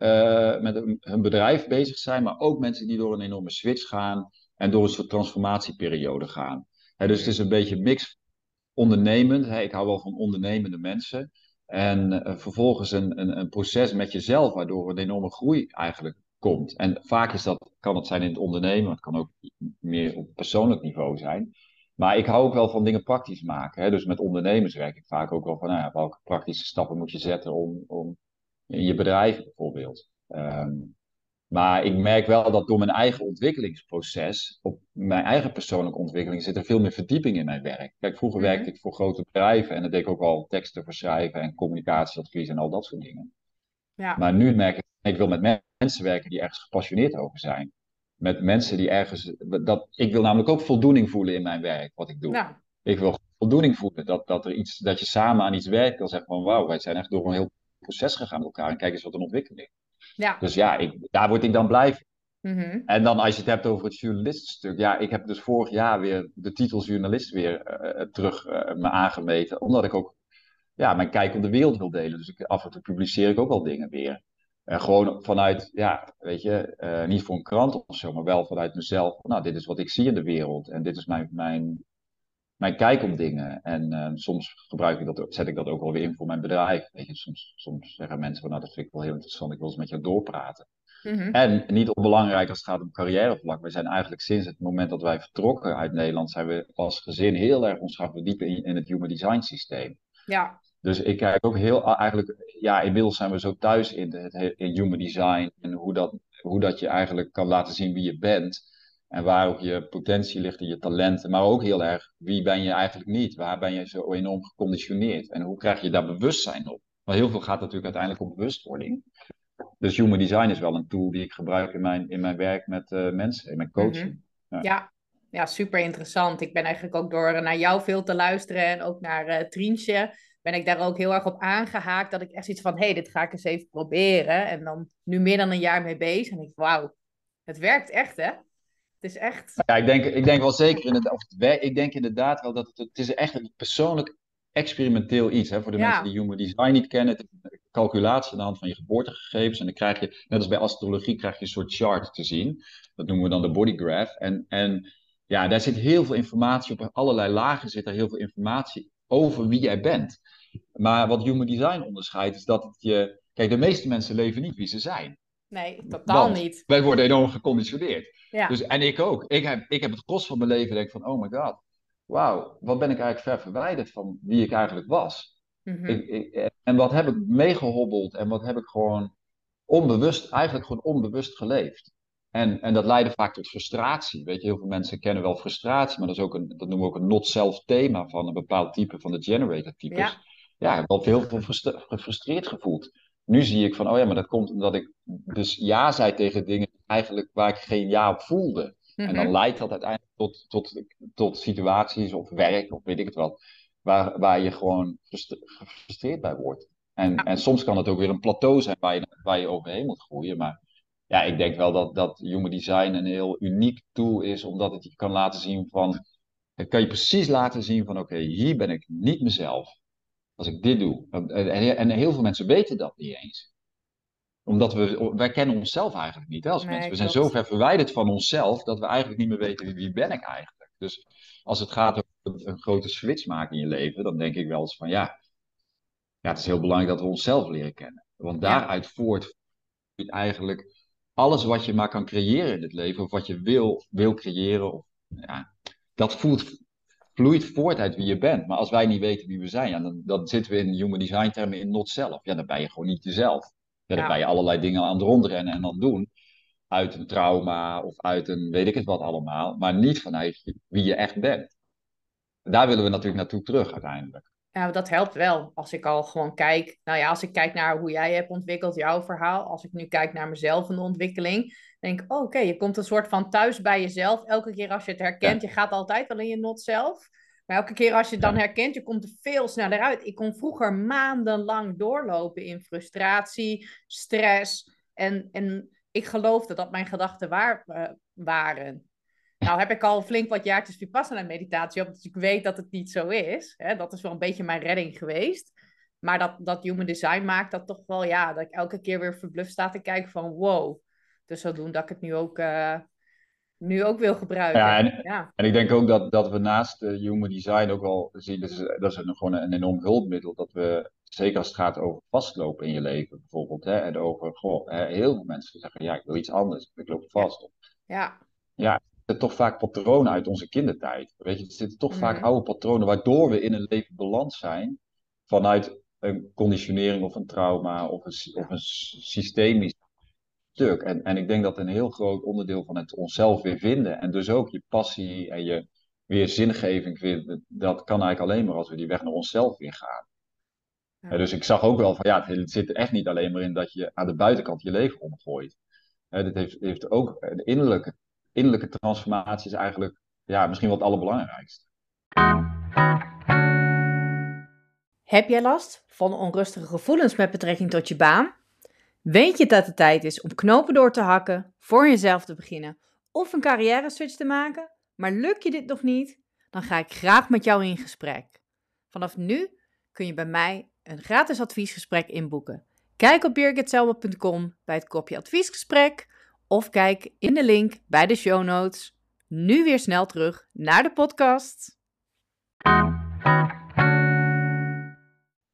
uh, met hun bedrijf bezig zijn. Maar ook mensen die door een enorme switch gaan. En door een soort transformatieperiode gaan. dus het is een beetje mix ondernemend. ik hou wel van ondernemende mensen. En uh, vervolgens een, een, een, proces met jezelf, waardoor een enorme groei eigenlijk komt. En vaak is dat, kan het zijn in het ondernemen, het kan ook meer op persoonlijk niveau zijn. Maar ik hou ook wel van dingen praktisch maken. Dus met ondernemers werk ik vaak ook wel van nou welke praktische stappen moet je zetten om, om in je bedrijf bijvoorbeeld. Um, maar ik merk wel dat door mijn eigen ontwikkelingsproces, op mijn eigen persoonlijke ontwikkeling, zit er veel meer verdieping in mijn werk. Kijk, vroeger mhm. werkte ik voor grote bedrijven en dan deed ik ook al teksten voor schrijven en communicatieadvies en al dat soort dingen. Ja. Maar nu merk ik, ik wil met mensen werken die ergens gepassioneerd over zijn. Met mensen die ergens, dat, ik wil namelijk ook voldoening voelen in mijn werk, wat ik doe. Ja. Ik wil voldoening voelen, dat, dat, er iets, dat je samen aan iets werkt, dan zeg van wauw, wij zijn echt door een heel proces gegaan met elkaar en kijk eens wat een ontwikkeling. Ja. Dus ja, ik, daar word ik dan blij van. Mhm. En dan als je het hebt over het journalistenstuk. Ja, ik heb dus vorig jaar weer de titel journalist weer uh, terug uh, me aangemeten. Omdat ik ook ja, mijn kijk op de wereld wil delen. Dus ik, af en toe publiceer ik ook al dingen weer. En gewoon vanuit, ja, weet je, uh, niet voor een krant of zo, maar wel vanuit mezelf. Nou, dit is wat ik zie in de wereld en dit is mijn, mijn, mijn kijk op dingen. En uh, soms gebruik ik dat, zet ik dat ook wel weer in voor mijn bedrijf. Weet je, soms, soms zeggen mensen van, nou, dat vind ik wel heel interessant, ik wil eens met jou doorpraten. Mm En niet onbelangrijk als het gaat om carrièrevlak. We zijn eigenlijk sinds het moment dat wij vertrokken uit Nederland, zijn we als gezin heel erg ons gaan verdiepen in, in het human design systeem. Ja. Dus ik kijk ook heel eigenlijk, ja, inmiddels zijn we zo thuis in, het, in human design en hoe dat, hoe dat je eigenlijk kan laten zien wie je bent. En waar ook je potentie ligt en je talenten, maar ook heel erg wie ben je eigenlijk niet? Waar ben je zo enorm geconditioneerd? En hoe krijg je daar bewustzijn op? Want heel veel gaat natuurlijk uiteindelijk om bewustwording. Dus human design is wel een tool die ik gebruik in mijn, in mijn werk met uh, mensen, in mijn coaching. Mhm. ja. ja. Ja, super interessant. Ik ben eigenlijk ook door naar jou veel te luisteren en ook naar uh, Trientje ben ik daar ook heel erg op aangehaakt. Dat ik echt iets van, hé, hey, dit ga ik eens even proberen. En dan nu meer dan een jaar mee bezig. En ik, wauw, het werkt echt, hè? Het is echt... Ja, ik denk, ik denk wel zeker, inderdaad, of ik denk inderdaad wel dat het, het is echt een persoonlijk experimenteel iets. Hè? Voor de mensen die human design niet kennen, het is een calculatie aan de hand van je geboortegegevens. En dan krijg je, net als bij astrologie, krijg je een soort chart te zien. Dat noemen we dan de body graph. En, en ja, daar zit heel veel informatie op. allerlei lagen zit er heel veel informatie over wie jij bent. Maar wat human design onderscheidt, is dat het je. Kijk, de meeste mensen leven niet wie ze zijn. Nee, totaal niet. Wij worden enorm geconditioneerd. Ja. Dus, en ik ook. Ik heb, ik heb het kost van mijn leven denk van, oh my god. Wauw, wat ben ik eigenlijk ver verwijderd van wie ik eigenlijk was. Mhm. ik, ik, en wat heb ik meegehobbeld en wat heb ik gewoon onbewust, eigenlijk gewoon onbewust geleefd. En, en dat leidde vaak tot frustratie. Weet je, heel veel mensen kennen wel frustratie, maar dat, is ook een, dat noemen we ook een not-self thema van een bepaald type van de generator types. Ja, ja ik heb heel veel gefrustreerd gevoeld. Nu zie ik van, oh ja, maar dat komt omdat ik dus ja zei tegen dingen eigenlijk waar ik geen ja op voelde. En dan mhm. leidt dat uiteindelijk tot, tot, tot situaties of werk of weet ik het wat, waar, waar je gewoon gefrustreerd bij wordt. En, en soms kan het ook weer een plateau zijn waar je, waar je overheen moet groeien, maar ja, ik denk wel dat, dat Human Design een heel uniek tool is, omdat het je kan laten zien van, het kan je precies laten zien van, oké, hier ben ik niet mezelf. Als ik dit doe. En, heel veel mensen weten dat niet eens. Omdat we, wij kennen onszelf eigenlijk niet als mensen. We zijn zo ver verwijderd van onszelf, dat we eigenlijk niet meer weten wie, wie ben ik eigenlijk. Dus als het gaat over een grote switch maken in je leven, dan denk ik wel eens van, ja, ja het is heel belangrijk dat we onszelf leren kennen. Want daaruit voort eigenlijk alles wat je maar kan creëren in het leven, of wat je wil, wil creëren, of, ja, dat voelt, vloeit voort uit wie je bent. Maar als wij niet weten wie we zijn, ja, dan, dan zitten we in human design termen in not zelf. Ja, dan ben je gewoon niet jezelf. Ja, dan ben je allerlei dingen aan het rondrennen en dan doen. Uit een trauma of uit een weet ik het wat allemaal. Maar niet vanuit wie je echt bent. Daar willen we natuurlijk naartoe terug uiteindelijk. Ja, dat helpt wel. Als ik al gewoon kijk, nou ja, als ik kijk naar hoe jij hebt ontwikkeld, jouw verhaal. Als ik nu kijk naar mezelf en de ontwikkeling, denk oh, oké, je komt een soort van thuis bij jezelf. Elke keer als je het herkent, je gaat altijd wel in je not zelf. Maar elke keer als je het dan herkent, je komt er veel sneller uit. Ik kon vroeger maandenlang doorlopen in frustratie, stress. En, en ik geloofde dat mijn gedachten waar uh, waren. Nou heb ik al flink wat jaartjes Vipassana meditatie op, dus ik weet dat het niet zo is. Hè? Dat is wel een beetje mijn redding geweest. Maar dat, dat human design maakt dat toch wel, ja, dat ik elke keer weer verbluft sta te kijken van wow. Dus zodoende dat ik het nu ook, uh, nu ook wil gebruiken. Ja en, ja. en ik denk ook dat, dat we naast uh, human design ook wel zien, dat is, dat is een, gewoon een enorm hulpmiddel, dat we, zeker als het gaat over vastlopen in je leven bijvoorbeeld, hè, en over, goh, hè, heel veel mensen zeggen, ja, ik wil iets anders, ik loop vast. Ja. Ja, toch vaak patronen uit onze kindertijd. Weet je, er zitten toch vaak mhm. oude patronen waardoor we in een leven beland zijn vanuit een conditionering of een trauma of een, of een systemisch stuk. En, en ik denk dat een heel groot onderdeel van het onszelf weer vinden en dus ook je passie en je weer zingeving vinden, dat kan eigenlijk alleen maar als we die weg naar onszelf weer gaan. Ja. dus ik zag ook wel van ja, het zit er echt niet alleen maar in dat je aan de buitenkant je leven omgooit. Het heeft, heeft ook de innerlijke innerlijke transformatie is eigenlijk ja, misschien wel het allerbelangrijkste. Heb jij last van onrustige gevoelens met betrekking tot je baan? Weet je dat het tijd is om knopen door te hakken, voor jezelf te beginnen of een carrière switch te maken? Maar lukt je dit nog niet? Dan ga ik graag met jou in gesprek. Vanaf nu kun je bij mij een gratis adviesgesprek inboeken. Kijk op birgitselma.com bij het kopje adviesgesprek of kijk in de link bij de show notes. Nu weer snel terug naar de podcast.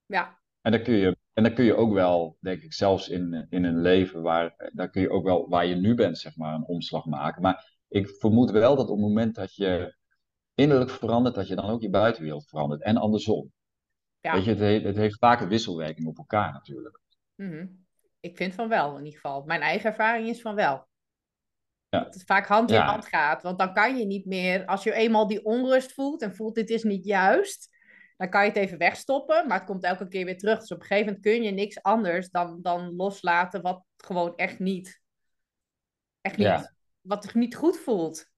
Ja. En dan kun je, en dan kun je ook wel, denk ik, zelfs in, in een leven waar, daar kun je ook wel, waar je nu bent, zeg maar, een omslag maken. Maar ik vermoed wel dat op het moment dat je innerlijk verandert, dat je dan ook je buitenwereld verandert. En andersom. Ja. Weet je, het heeft, het heeft vaak een wisselwerking op elkaar natuurlijk. Mhm. Ik vind van wel, in ieder geval. Mijn eigen ervaring is van wel. Ja. Dat het vaak hand in hand gaat. Want dan kan je niet meer, als je eenmaal die onrust voelt en voelt dit is niet juist, dan kan je het even wegstoppen, maar het komt elke keer weer terug. Dus op een gegeven moment kun je niks anders dan, dan loslaten wat gewoon echt niet, echt niet, wat zich niet goed voelt.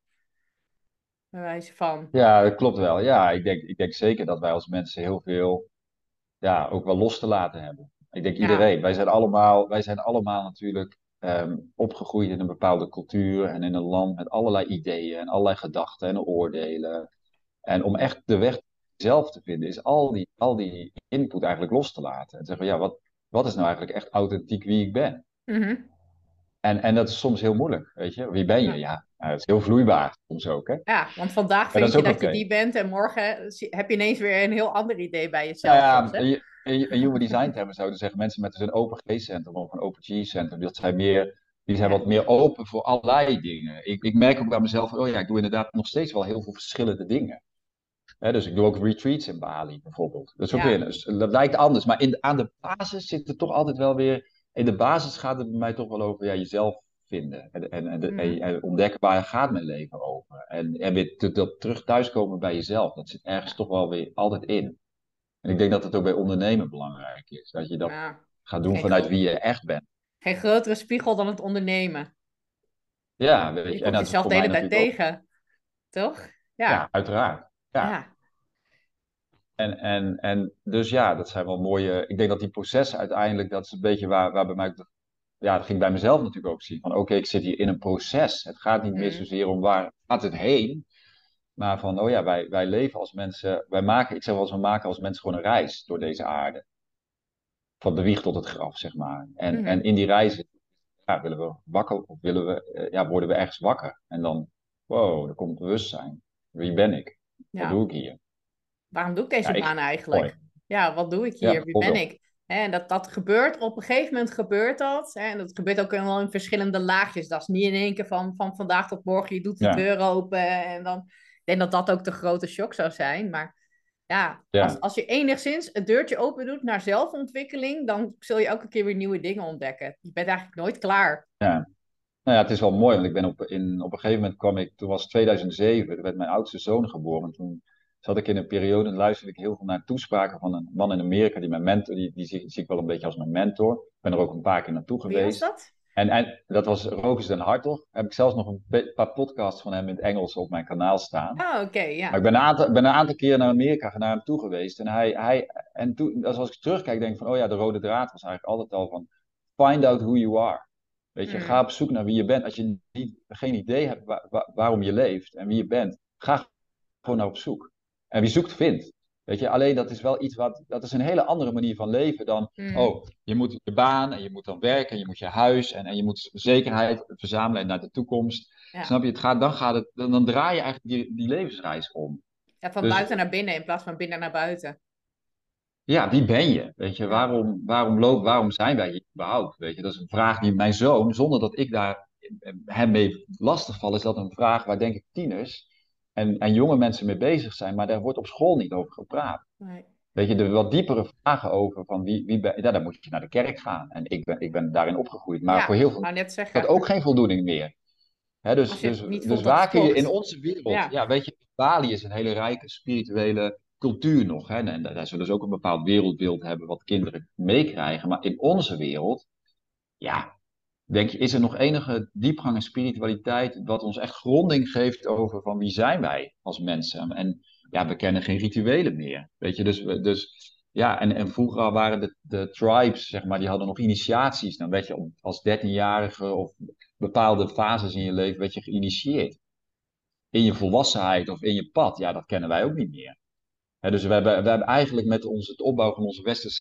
Bij wijze van. Ja, dat klopt wel. Ja, ik denk, ik denk zeker dat wij als mensen heel veel, ja, ook wel los te laten hebben. Ik denk iedereen. Wij, zijn allemaal, wij zijn allemaal natuurlijk ehm, opgegroeid in een bepaalde cultuur en in een land met allerlei ideeën en allerlei gedachten en oordelen. En om echt de weg zelf te vinden, is al die, al die input eigenlijk los te laten. En zeggen, ja, wat, wat is nou eigenlijk echt authentiek wie ik ben? Mhm. en, en dat is soms heel moeilijk, weet je. Wie ben je? Ja, ja dat is heel vloeibaar soms ook, hè. Ja, want vandaag vind je dat je die bent en morgen heb je ineens weer een heel ander idee bij jezelf. Ja, ja in human design termen zouden zeggen mensen met dus een open G-centrum of een open G-centrum, dat zijn meer die zijn wat meer open voor allerlei dingen. Ik, ik merk ook bij mezelf, oh ja, ik doe inderdaad nog steeds wel heel veel verschillende dingen dus ik doe ook retreats in Bali bijvoorbeeld. Dat, is ook weer, dus dat lijkt anders, maar in, aan de basis zit er toch altijd wel weer. In de basis gaat het bij mij toch wel over ja, jezelf vinden. En, en, en, mm. en, ontdekken waar gaat mijn leven over. En, en weer te, terug thuiskomen bij jezelf. Dat zit ergens toch wel weer altijd in. En ik denk dat het ook bij ondernemen belangrijk is. Dat je dat gaat doen vanuit wie je echt bent. Geen grotere spiegel dan het ondernemen. Ja, weet je. je en dat jezelf de hele tijd tegen. Toch? Ja. ja, uiteraard. Ja. En, en, en dus ja, dat zijn wel mooie. Ik denk dat die processen uiteindelijk, dat is een beetje waar, waar bij mij. Ja, dat ging bij mezelf natuurlijk ook zien. Van oké, ik zit hier in een proces. Het gaat niet meer mhm. zozeer om waar gaat het heen. Maar van, oh ja, wij, wij leven als mensen. Wij maken, ik zeg wel eens, we maken als mensen gewoon een reis door deze aarde. Van de wieg tot het graf, zeg maar. En, mhm. en in die reis ja, willen we wakker, of willen we, eh, ja, worden we ergens wakker. En dan, wow, er komt bewustzijn. Wie ben ik? Wat doe ik hier? Waarom doe ik deze baan eigenlijk? Ja, wat doe ik hier? Wie ben ik? En dat, dat gebeurt, op een gegeven moment gebeurt dat. Hè, en dat gebeurt ook wel in verschillende laagjes. Dat is niet in één keer van, van vandaag tot morgen, je doet de deur open. En dan, ik denk dat dat ook de grote shock zou zijn. Maar ja, Als, als je enigszins het deurtje open doet naar zelfontwikkeling, dan zul je elke keer weer nieuwe dingen ontdekken. Je bent eigenlijk nooit klaar. Ja, nou ja, het is wel mooi, want ik ben op, in, op een gegeven moment kwam ik, toen was 2007, toen werd mijn oudste zoon geboren. Toen zat ik in een periode en luisterde ik heel veel naar toespraken van een man in Amerika, die mijn mentor, die, die zie, zie ik wel een beetje als mijn mentor. Ik ben er ook een paar keer naartoe geweest. Wie was dat? En, en dat was Rogus den Hartog. Heb ik zelfs nog een paar podcasts van hem in het Engels op mijn kanaal staan. Oh, oké, ja. Maar ik ben een aantal, ben een aantal keer naar Amerika naar hem toe geweest. En, hij, hij, en toen, als ik terugkijk, denk ik van, oh ja, de rode draad was eigenlijk altijd al van, find out who you are. Weet je, mm. ga op zoek naar wie je bent. Als je niet, geen idee hebt waarom je leeft en wie je bent, ga gewoon naar op zoek. En wie zoekt, vindt. Weet je, alleen dat is wel iets wat, dat is een hele andere manier van leven dan, mm. oh, je moet je baan en je moet dan werken en je moet je huis en, en je moet zekerheid verzamelen naar de toekomst. Snap je, het gaat, dan, gaat het, dan, dan draai je eigenlijk die, die levensreis om. Ja, van dus buiten naar binnen in plaats van binnen naar buiten ja, wie ben je? Weet je, waarom, waarom, loop, waarom zijn wij hier überhaupt? Weet je, dat is een vraag die mijn zoon, zonder dat ik daar hem mee lastigval, is dat een vraag waar denk ik tieners en, en jonge mensen mee bezig zijn, maar daar wordt op school niet over gepraat. Nee. Weet je, er wat diepere vragen over van wie, wie ben ja, dan moet je naar de kerk gaan. En ik ben, ik ben daarin opgegroeid, maar voor heel veel dat ook geen voldoening meer. Dus dus, dus waar kun je in onze wereld, ja. ja, weet je, Bali is een hele rijke spirituele cultuur nog. Hè? En daar zullen ze ook een bepaald wereldbeeld hebben wat kinderen meekrijgen. Maar in onze wereld, ja, denk je, is er nog enige diepgang en spiritualiteit wat ons echt gronding geeft over van wie zijn wij als mensen? En ja, we kennen geen rituelen meer. Weet je, dus, dus ja, en, en vroeger waren de, de tribes, zeg maar, die hadden nog initiaties. Dan werd je als dertienjarige of bepaalde fases in je leven werd je geïnitieerd. In je volwassenheid of in je pad, ja, dat kennen wij ook niet meer dus we hebben, we hebben eigenlijk met ons, het opbouwen van onze westerse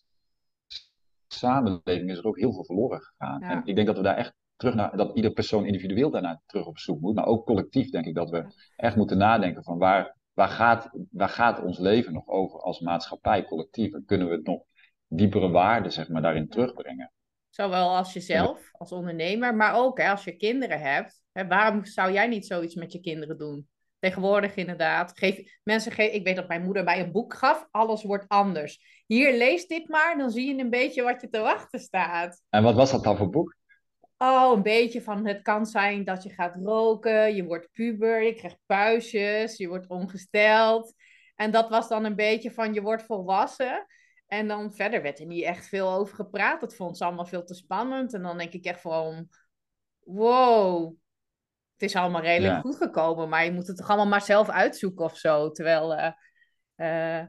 samenleving is er ook heel veel verloren gegaan. En ik denk dat we daar echt terug naar, dat ieder persoon individueel daarna terug op zoek moet. Maar ook collectief denk ik dat we echt moeten nadenken van waar, waar, gaat, waar gaat ons leven nog over als maatschappij, collectief? En kunnen we het nog diepere waarden zeg maar, daarin terugbrengen? Zowel als jezelf, als ondernemer, maar ook hè, als je kinderen hebt. Hè, waarom zou jij niet zoiets met je kinderen doen? Tegenwoordig inderdaad. Geef, mensen geef, ik weet dat mijn moeder mij een boek gaf. Alles wordt anders. Hier, lees dit maar. Dan zie je een beetje wat je te wachten staat. En wat was dat dan voor boek? Oh, een beetje van het kan zijn dat je gaat roken. Je wordt puber. Je krijgt puistjes. Je wordt ongesteld. En dat was dan een beetje van je wordt volwassen. En dan verder werd er niet echt veel over gepraat. Dat vond ze allemaal veel te spannend. En dan denk ik echt van... Wow, het is allemaal redelijk goed gekomen, maar je moet het toch allemaal maar zelf uitzoeken of zo. Terwijl uh, uh,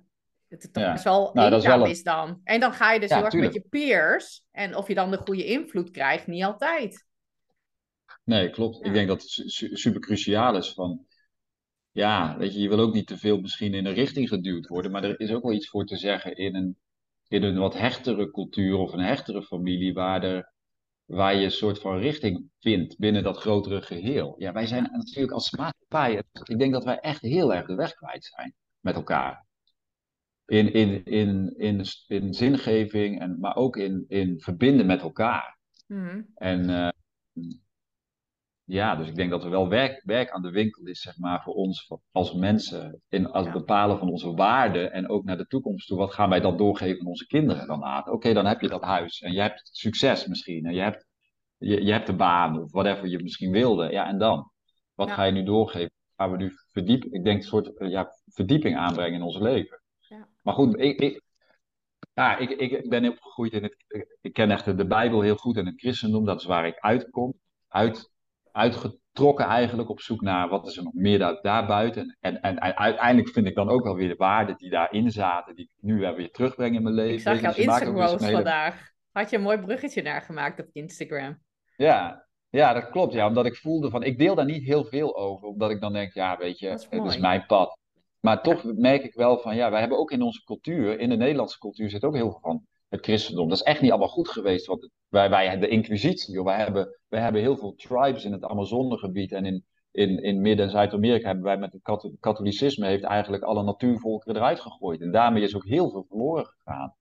het toch ja. best wel nou, eenzaam is, dan. En dan ga je dus ja, heel erg met je peers. En of je dan de goede invloed krijgt, niet altijd. Nee, klopt. Ik denk dat het super cruciaal is van... Ja, weet je, je wil ook niet te veel misschien in een richting geduwd worden. Maar er is ook wel iets voor te zeggen in een, in een wat hechtere cultuur of een hechtere familie... waar er waar je een soort van richting vindt binnen dat grotere geheel. Ja, wij zijn natuurlijk als maatschappij, ik denk dat wij echt heel erg de weg kwijt zijn met elkaar. In, in, in, in, in zingeving, en, maar ook in, in verbinden met elkaar. Mhm. En uh, ja, dus ik denk dat er wel werk, werk aan de winkel is, zeg maar, voor ons als mensen. In als het bepalen van onze waarden en ook naar de toekomst toe. Wat gaan wij dan doorgeven aan onze kinderen dan aan? Oké, dan heb je dat huis en je hebt succes misschien. En je hebt, je, je hebt de baan of whatever je misschien wilde. Ja, en dan? Wat ga je nu doorgeven? Gaan we nu verdiepen? Ik denk een soort eh, ja, verdieping aanbrengen in ons leven. Ja. Maar goed, ik, ik, ja, ik, ik ben opgegroeid in het. Ik ken echt de Bijbel heel goed en het christendom. Dat is waar ik uitkom. Uit uitgetrokken eigenlijk op zoek naar wat is er nog meer daar, daarbuiten. En, en, en, uiteindelijk vind ik dan ook wel weer de waarden die daarin zaten, die ik nu weer terugbreng in mijn leven. Ik zag jouw dus Instagram vandaag. Had je een mooi bruggetje naar gemaakt op Instagram. Ja, ja, dat klopt. Ja, omdat ik voelde van, ik deel daar niet heel veel over, omdat ik dan denk, ja, weet je, is het is mijn pad. Maar toch merk ik wel van, ja, wij hebben ook in onze cultuur, in de Nederlandse cultuur zit ook heel veel van het christendom. Dat is echt niet allemaal goed geweest. Want wij, wij de inquisitie, joh, wij, hebben, wij hebben heel veel tribes in het Amazonegebied en in, in, in Midden- en Zuid-Amerika hebben wij met het katholicisme heeft eigenlijk alle natuurvolkeren eruit gegooid. En daarmee is ook heel veel verloren gegaan.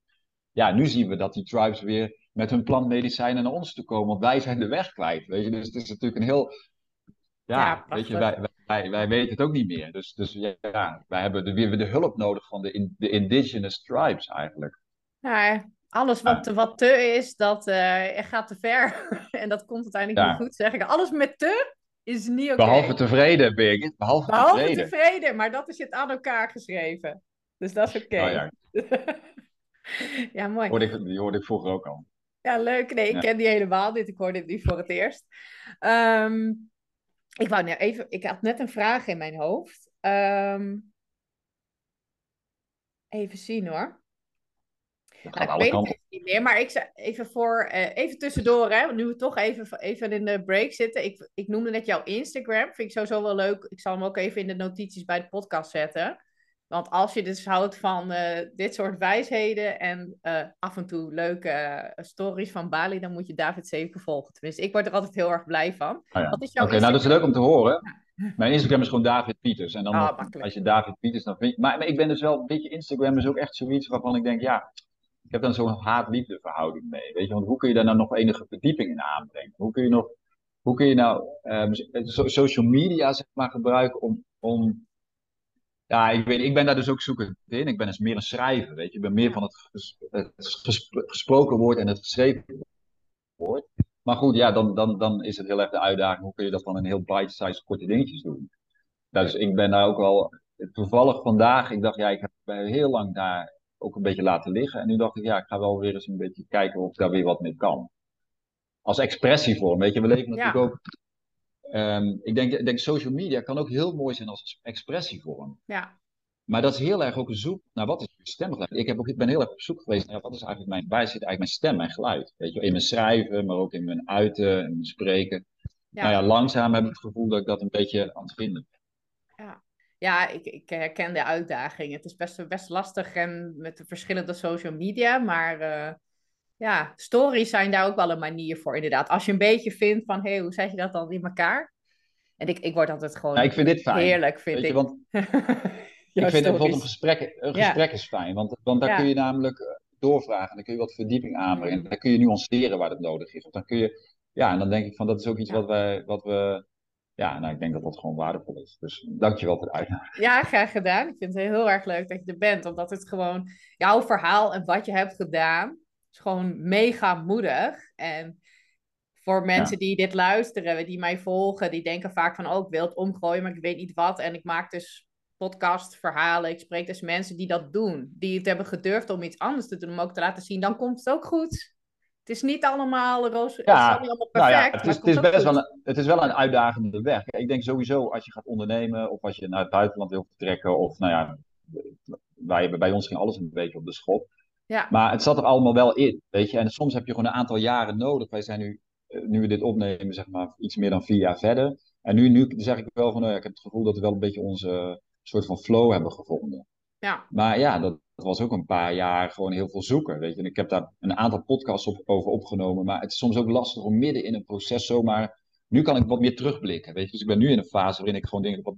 Ja, nu zien we dat die tribes weer met hun plantmedicijnen naar ons toe komen, want wij zijn de weg kwijt. Weet je? Dus het is natuurlijk een heel. Ja, weet je, wij, wij, wij weten het ook niet meer. Dus, dus ja, wij hebben de, weer de hulp nodig van de, in, de indigenous tribes eigenlijk. Ja, alles wat, te, wat te is, dat uh, gaat te ver. [LAUGHS] en dat komt uiteindelijk niet goed, zeg ik. Alles met te is niet oké. Behalve tevreden, Birgit. Behalve, Behalve tevreden. tevreden. maar dat is het aan elkaar geschreven. Dus dat is oké. Oh, ja. [LAUGHS] ja, mooi. Hoorde ik, die hoorde ik vroeger ook al. Ja, leuk. Nee, ik ken die helemaal niet. Ik hoorde dit nu voor het eerst. Um, ik wou nou even... Ik had net een vraag in mijn hoofd. Um, even zien hoor ik weet het niet meer, maar ik zei even voor, uh, even tussendoor, hè, nu we toch even, even in de break zitten. Ik, ik noemde net jouw Instagram, vind ik sowieso wel leuk. Ik zal hem ook even in de notities bij de podcast zetten. Want als je dus houdt van uh, dit soort wijsheden en uh, af en toe leuke stories van Bali, dan moet je David zeker volgen. Tenminste, ik word er altijd heel erg blij van. Oh ja. Oké, nou dat is leuk om te horen. Mijn Instagram is gewoon David Pieters. En dan ah, als je David Pieters, dan vind je... Maar, maar ik ben dus wel een beetje, Instagram is ook echt zoiets waarvan ik denk, ja, ik heb dan zo'n haat-liefde verhouding mee. Weet je, want hoe kun je daar nou nog enige verdieping in aanbrengen? Hoe kun je nog, hoe kun je nou um, social media zeg maar gebruiken om, om ja, ik, weet, ik ben daar dus ook zoekend in. Ik ben dus meer een schrijver, weet je. Ik ben meer van het, het gesproken woord en het geschreven woord. Maar goed, ja, dan, dan, dan is het heel erg de uitdaging. Hoe kun je dat dan in heel bite-sized korte dingetjes doen? Dus ik ben daar ook wel toevallig vandaag. Ik dacht, ja, ik heb heel lang daar ook een beetje laten liggen. En nu dacht ik, ja, ik ga wel weer eens een beetje kijken of ik daar weer wat mee kan. Als expressievorm, weet je, we leven natuurlijk ook. Ehm, ik, denk, ik denk, social media kan ook heel mooi zijn als expressievorm. Ja. Maar dat is heel erg ook een zoek naar wat is je stemgeluid. Ik, heb ook, ik ben heel erg op zoek geweest naar wat is eigenlijk mijn, waar zit eigenlijk mijn stem, mijn geluid. Weet je, in mijn schrijven, maar ook in mijn uiten, in mijn spreken. Ja. Nou ja, langzaam heb ik het gevoel dat ik dat een beetje aan het vinden ben. Ja ik, ik herken de uitdaging. Het is best, best lastig en met de verschillende social media, maar uh, ja, stories zijn daar ook wel een manier voor, inderdaad. Als je een beetje vindt van, hé, hey, hoe zet je dat dan in elkaar? En ik, ik word altijd gewoon nou, ik vind dit fijn. heerlijk, vind ik. want [LAUGHS] ik vind bijvoorbeeld een gesprek, een gesprek is fijn, want, want daar kun je namelijk eh, doorvragen, dan kun je wat verdieping aanbrengen, en dan kun je nuanceren waar het nodig is. Of dan kun je, ja, en dan denk ik van, dat is ook iets wat, wij, wat we ja, nou, ik denk dat dat gewoon waardevol is. Dus dankjewel voor de uitnodiging. Ja, graag gedaan. Ik vind het heel erg leuk dat je er bent. Omdat het gewoon jouw verhaal en wat je hebt gedaan, is gewoon mega moedig. En voor mensen die dit luisteren, die mij volgen, die denken vaak van, oh, ik wil het omgooien, maar ik weet niet wat. En ik maak dus podcastverhalen. Ik spreek dus mensen die dat doen. Die het hebben gedurfd om iets anders te doen, om ook te laten zien, dan komt het ook goed. Het is niet allemaal roos. Ja, het is allemaal perfect. Nou ja, het is, het is best wel een, het is wel een uitdagende weg. Ik denk sowieso als je gaat ondernemen of als je naar het buitenland wil vertrekken of nou ja, wij, bij ons ging alles een beetje op de schop. Ja. Maar het zat er allemaal wel in, weet je. En soms heb je gewoon een aantal jaren nodig. Wij zijn nu, eh, nu we dit opnemen, zeg maar iets meer dan vier jaar verder. En nu, nu zeg ik wel van, nou ja, ik heb het gevoel dat we wel een beetje onze soort van flow hebben gevonden. Ja. Maar ja, dat, was ook een paar jaar gewoon heel veel zoeken. Weet je. En ik heb daar een aantal podcasts op, over opgenomen. Maar het is soms ook lastig om midden in een proces zomaar. Nu kan ik wat meer terugblikken. Weet je. Dus ik ben nu in een fase waarin ik gewoon dingen wat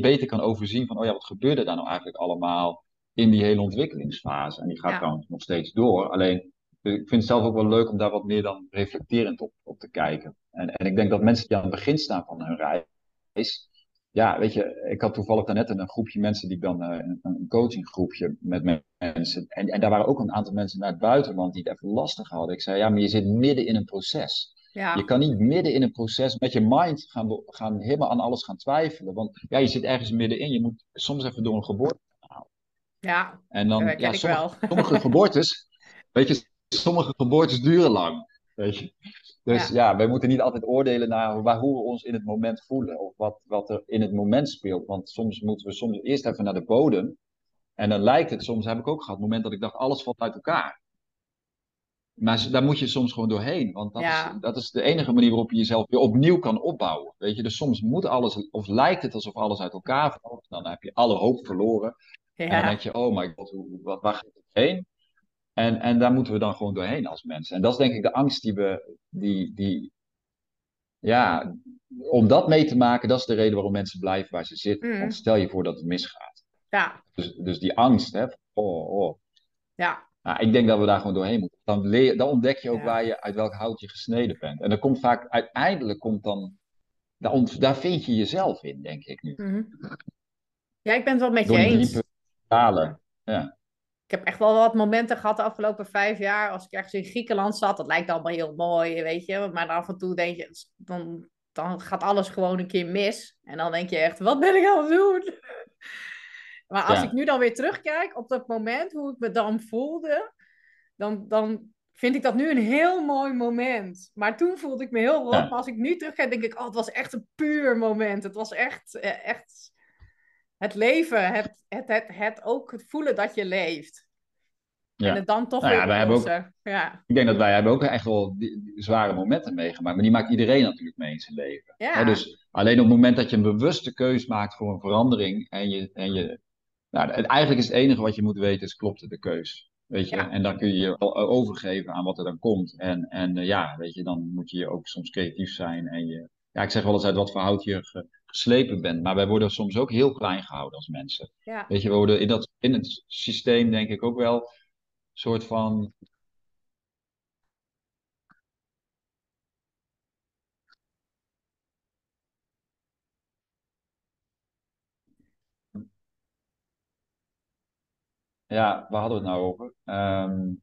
beter kan overzien. Van, oh ja, wat gebeurde daar nou eigenlijk allemaal in die hele ontwikkelingsfase? En die gaat ja. nog steeds door. Alleen, ik vind het zelf ook wel leuk om daar wat meer dan reflecterend op, op te kijken. En, en ik denk dat mensen die aan het begin staan van hun reis ja, weet je, ik had toevallig daarnet een, groepje mensen die ik dan, uh, een, een coachinggroepje met mensen. En, en daar waren ook een aantal mensen naar het buitenland die het even lastig hadden. Ik zei, ja, maar je zit midden in een proces. Ja. Je kan niet midden in een proces met je mind gaan, gaan helemaal aan alles gaan twijfelen. Want ja, je zit ergens middenin. Je moet soms even door een geboorte halen. Ja, en dan, ja, sommige, sommige geboortes, [LAUGHS] weet je, sommige geboortes duren lang. Weet je. Dus ja. wij moeten niet altijd oordelen naar waar, hoe we ons in het moment voelen. Of wat, wat er in het moment speelt. Want soms moeten we soms eerst even naar de bodem. En dan lijkt het, soms heb ik ook gehad, het moment dat ik dacht, alles valt uit elkaar. Maar daar moet je soms gewoon doorheen. Want dat, is, dat is de enige manier waarop je jezelf weer opnieuw kan opbouwen. Weet je, dus soms moet alles, of lijkt het alsof alles uit elkaar valt. Dan heb je alle hoop verloren. Ja. En dan denk je, oh my god, wat, waar gaat het heen? En, en daar moeten we dan gewoon doorheen als mensen. En dat is denk ik de angst die we, die, die, ja, om dat mee te maken, dat is de reden waarom mensen blijven waar ze zitten. Mm. Want stel je voor dat het misgaat. Ja. Dus, dus die angst, hè, oh, oh. Ja. Nou, ik denk dat we daar gewoon doorheen moeten. Dan, leer, dan ontdek je ook waar je, uit welk hout je gesneden bent. En dan komt vaak, uiteindelijk komt dan, daar, daar vind je jezelf in, denk ik nu. Mm Ja, ik ben het wel met je eens. Ja ik heb echt wel wat momenten gehad de afgelopen vijf jaar. Als ik ergens in Griekenland zat, dat lijkt allemaal heel mooi, weet je. Maar af en toe denk je, dan, dan gaat alles gewoon een keer mis. En dan denk je echt, wat ben ik aan het doen? [LAUGHS] Maar als ik nu dan weer terugkijk op dat moment, hoe ik me dan voelde, dan, dan vind ik dat nu een heel mooi moment. Maar toen voelde ik me heel rot. Maar als ik nu terugkijk, denk ik, oh, het was echt een puur moment. Het was echt, eh, echt het leven, het, het, het, het ook het voelen dat je leeft. Ja. En het dan toch nou ja, wij hebben ook, ja. Ik denk dat wij hebben ook echt wel die, zware momenten meegemaakt. Maar die maakt iedereen natuurlijk mee in zijn leven. Ja. dus alleen op het moment dat je een bewuste keus maakt voor een verandering. En je, en je nou, eigenlijk is het enige wat je moet weten is klopt de keus. Weet je? En dan kun je je overgeven aan wat er dan komt. En, en uh, ja, weet je, dan moet je ook soms creatief zijn. En je, ja, ik zeg wel eens uit wat voor hout je geslepen bent. Maar wij worden soms ook heel klein gehouden als mensen. Ja. Weet je, we worden in, dat, in het systeem denk ik ook wel soort van. Ja, waar hadden we het nou over? Um,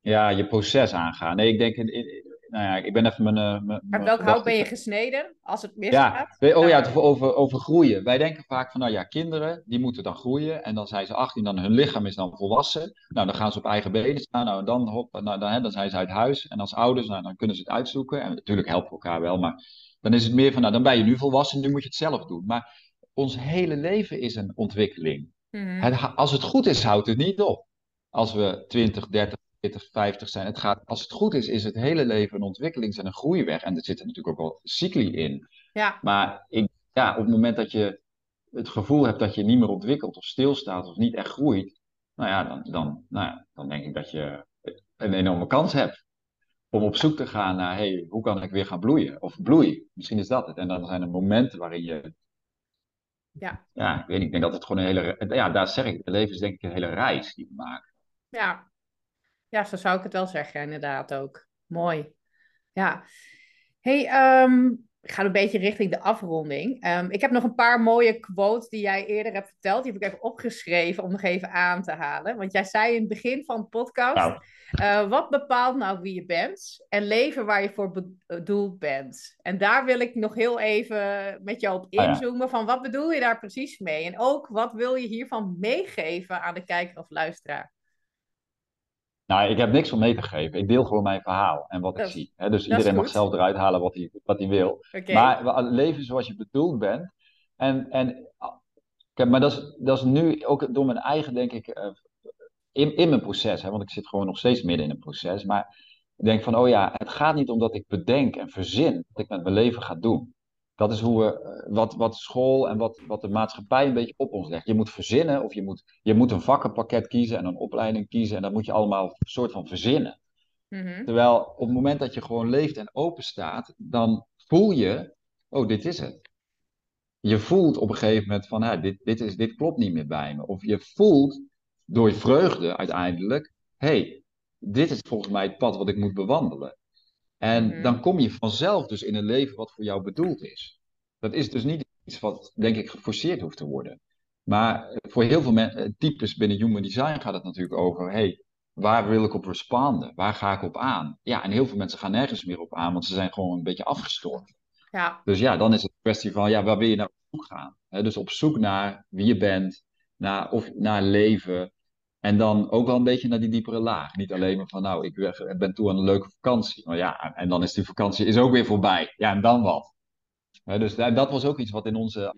ja, je proces aangaan. Nee, ik denk, in, nou ja, ik ben even mijn... Uh, mijn Uit welk hout ben je gesneden als het misgaat? Ja, oh ja, over, over groeien. Wij denken vaak van, nou ja, kinderen, die moeten dan groeien. En dan zijn ze 18, dan hun lichaam is dan volwassen. Nou, dan gaan ze op eigen benen staan. Nou, dan, hop, nou, dan, hè, dan zijn ze uit huis. En als ouders, nou, dan kunnen ze het uitzoeken. En natuurlijk helpen we elkaar wel, maar dan is het meer van, nou, dan ben je nu volwassen, nu moet je het zelf doen. Maar ons hele leven is een ontwikkeling. Mhm. het, als het goed is, houdt het niet op. Als we 20, 30, 40, 50 zijn. Het gaat, als het goed is, is het hele leven een ontwikkelings- en een groeiweg. En er zitten natuurlijk ook wel cycli in. Ja. Maar ik, ja, op het moment dat je het gevoel hebt dat je niet meer ontwikkelt of stilstaat of niet echt groeit, nou ja, dan, dan, nou ja, dan denk ik dat je een enorme kans hebt om op zoek te gaan naar, hey, hoe kan ik weer gaan bloeien? Of bloei, misschien is dat het. En dan zijn er momenten waarin je, ja, ja ik weet niet, ik denk dat het gewoon een hele, ja, daar zeg ik, het leven is denk ik een hele reis die we maken. Ja, ja zo zou ik het wel zeggen, inderdaad ook. Mooi. Ja. Hey, um, ik ga een beetje richting de afronding. Ehm, ik heb nog een paar mooie quotes die jij eerder hebt verteld. Die heb ik even opgeschreven om nog even aan te halen. Want jij zei in het begin van de podcast: nou. uh, wat bepaalt nou wie je bent en leven waar je voor bedoeld bent? En daar wil ik nog heel even met jou op ah, inzoomen. Van wat bedoel je daar precies mee? En ook wat wil je hiervan meegeven aan de kijker of luisteraar? Nou, ik heb niks om mee te geven. Ik deel gewoon mijn verhaal en wat ik zie. dus iedereen mag zelf eruit halen wat hij, wat hij wil. Maar leven zoals je bedoeld bent. En, en kijk, maar dat is, dat is nu ook door mijn eigen, denk ik, eh, in, in mijn proces. Hè, want ik zit gewoon nog steeds midden in een proces. Maar ik denk van, oh ja, het gaat niet om dat ik bedenk en verzin wat ik met mijn leven ga doen. Dat is hoe we, eh, wat, wat school en wat, wat de maatschappij een beetje op ons legt. Je moet verzinnen of je moet, je moet een vakkenpakket kiezen en een opleiding kiezen. En dat moet je allemaal een soort van verzinnen. Mhm. Terwijl op het moment dat je gewoon leeft en open staat, dan voel je, oh, dit is het. Je voelt op een gegeven moment van, hè, dit, dit, is, dit klopt niet meer bij me. Of je voelt door vreugde uiteindelijk, hey, dit is volgens mij het pad wat ik moet bewandelen. En mhm. dan kom je vanzelf dus in een leven wat voor jou bedoeld is. Dat is dus niet iets wat, denk ik, geforceerd hoeft te worden. Maar voor heel veel eh, types binnen Human Design gaat het natuurlijk over, hey, waar wil ik op responden? Waar ga ik op aan? Ja, en heel veel mensen gaan nergens meer op aan, want ze zijn gewoon een beetje afgestorven. Ja. Dus ja, dan is het een kwestie van, ja, waar wil je naar op zoek gaan? dus op zoek naar wie je bent, naar, of, naar leven, en dan ook wel een beetje naar die diepere laag. Niet alleen maar van, nou, ik ben toe aan een leuke vakantie. Maar ja, en dan is die vakantie is ook weer voorbij. Ja, en dan wat? dus dat was ook iets wat in onze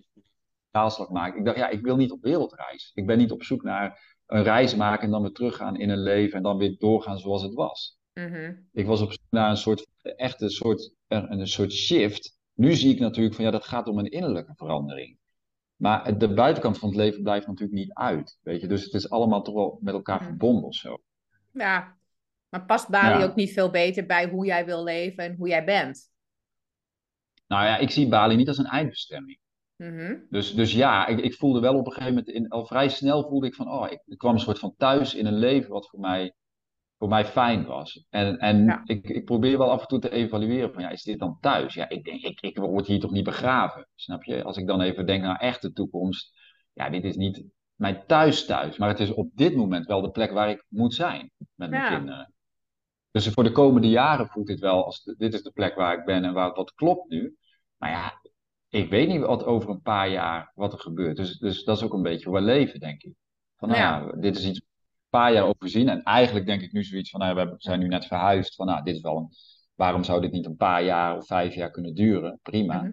taalslag maakte. Ik dacht, ja, ik wil niet op wereldreis. Ik ben niet op zoek naar een reis maken en dan weer teruggaan in een leven en dan weer doorgaan zoals het was. Mhm. Ik was op zoek naar een soort, echte soort, een, een soort shift. Nu zie ik natuurlijk van, ja, dat gaat om een innerlijke verandering. Maar de buitenkant van het leven blijft natuurlijk niet uit. Weet je? Dus het is allemaal toch wel met elkaar verbonden of zo. Ja, maar past Bali ook niet veel beter bij hoe jij wil leven en hoe jij bent? Nou ja, ik zie Bali niet als een eindbestemming. Mhm. dus, dus ja, ik, ik voelde wel op een gegeven moment, in, al vrij snel voelde ik van, oh, ik, ik kwam een soort van thuis in een leven wat voor mij voor mij fijn was. En, en ik, ik probeer wel af en toe te evalueren van ja, is dit dan thuis? Ja, ik denk, ik, ik word hier toch niet begraven. Snap je? Als ik dan even denk naar echte toekomst. Ja, dit is niet mijn thuis thuis. Maar het is op dit moment wel de plek waar ik moet zijn met mijn kinderen. Dus voor de komende jaren voelt dit wel als dit is de plek waar ik ben en waar wat klopt nu. Maar ja, ik weet niet wat over een paar jaar wat er gebeurt. Dus, dus dat is ook een beetje hoe we leven, denk ik. Van nou ja, dit is iets paar jaar overzien. En eigenlijk denk ik nu zoiets van, nou, we zijn nu net verhuisd. Van, nou, dit is wel een, waarom zou dit niet een paar jaar of vijf jaar kunnen duren? Prima. Mhm.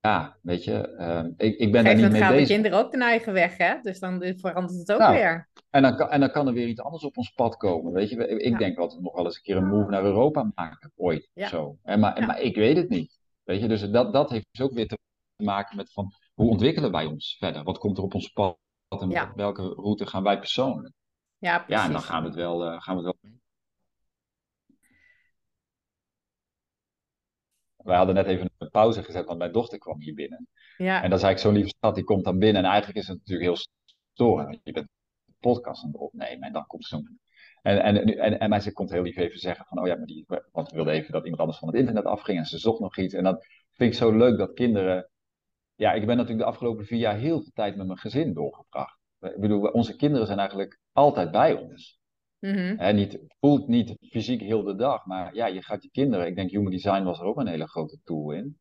Ja, weet je, uh, ik, ik ben daar niet mee bezig. gaan de kinderen ook hun eigen weg, hè? Dus dan verandert het ook nou, weer. En dan, kan, en dan kan er weer iets anders op ons pad komen, weet je. Ik denk dat we nog wel eens een keer een move naar Europa maken, ooit, ja. zo. En, maar, maar ik weet het niet, weet je. Dus dat, dat heeft dus ook weer te maken met van, hoe ontwikkelen wij ons verder? Wat komt er op ons pad? En welke route gaan wij persoonlijk. Ja, precies. Ja, en dan gaan we het wel, uh, gaan we het wel Wij hadden net even een pauze gezet, want mijn dochter kwam hier binnen. Ja. En dan zei ik, zo'n lieve schat, die komt dan binnen. En eigenlijk is het natuurlijk heel storend. Je bent een podcast aan het opnemen en dan komt zo'n... En, en, en, en mij komt heel lief even zeggen van, oh ja, maar die... Want we wilden even dat iemand anders van het internet afging en ze zocht nog iets. En dan vind ik zo leuk dat kinderen ja, ik ben natuurlijk de afgelopen vier jaar heel veel tijd met mijn gezin doorgebracht. Ik bedoel, onze kinderen zijn eigenlijk altijd bij ons. Mm niet, voelt niet fysiek heel de dag, maar ja, je gaat je kinderen. Ik denk, Human Design was er ook een hele grote tool in.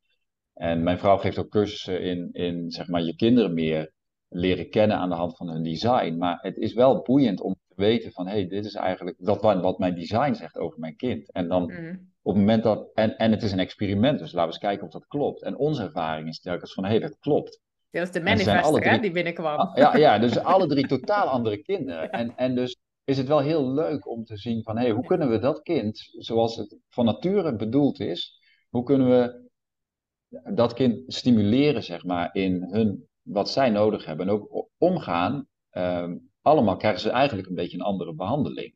En mijn vrouw geeft ook cursussen in, in zeg maar, je kinderen meer leren kennen aan de hand van hun design. Maar het is wel boeiend om te weten van, hé, hey, dit is eigenlijk wat, wat mijn design zegt over mijn kind. En dan mhm. Op het moment dat, en, en het is een experiment, dus laten we eens kijken of dat klopt. En onze ervaring is telkens van, hé, hey, dat klopt. Dat is de manifester, drie... die binnenkwam. Ah, ja, ja, dus [LAUGHS] alle drie totaal andere kinderen. En, en dus is het wel heel leuk om te zien van, hé, hey, hoe kunnen we dat kind, zoals het van nature bedoeld is, hoe kunnen we dat kind stimuleren, zeg maar, in hun wat zij nodig hebben. En ook omgaan, ehm, allemaal krijgen ze eigenlijk een beetje een andere behandeling.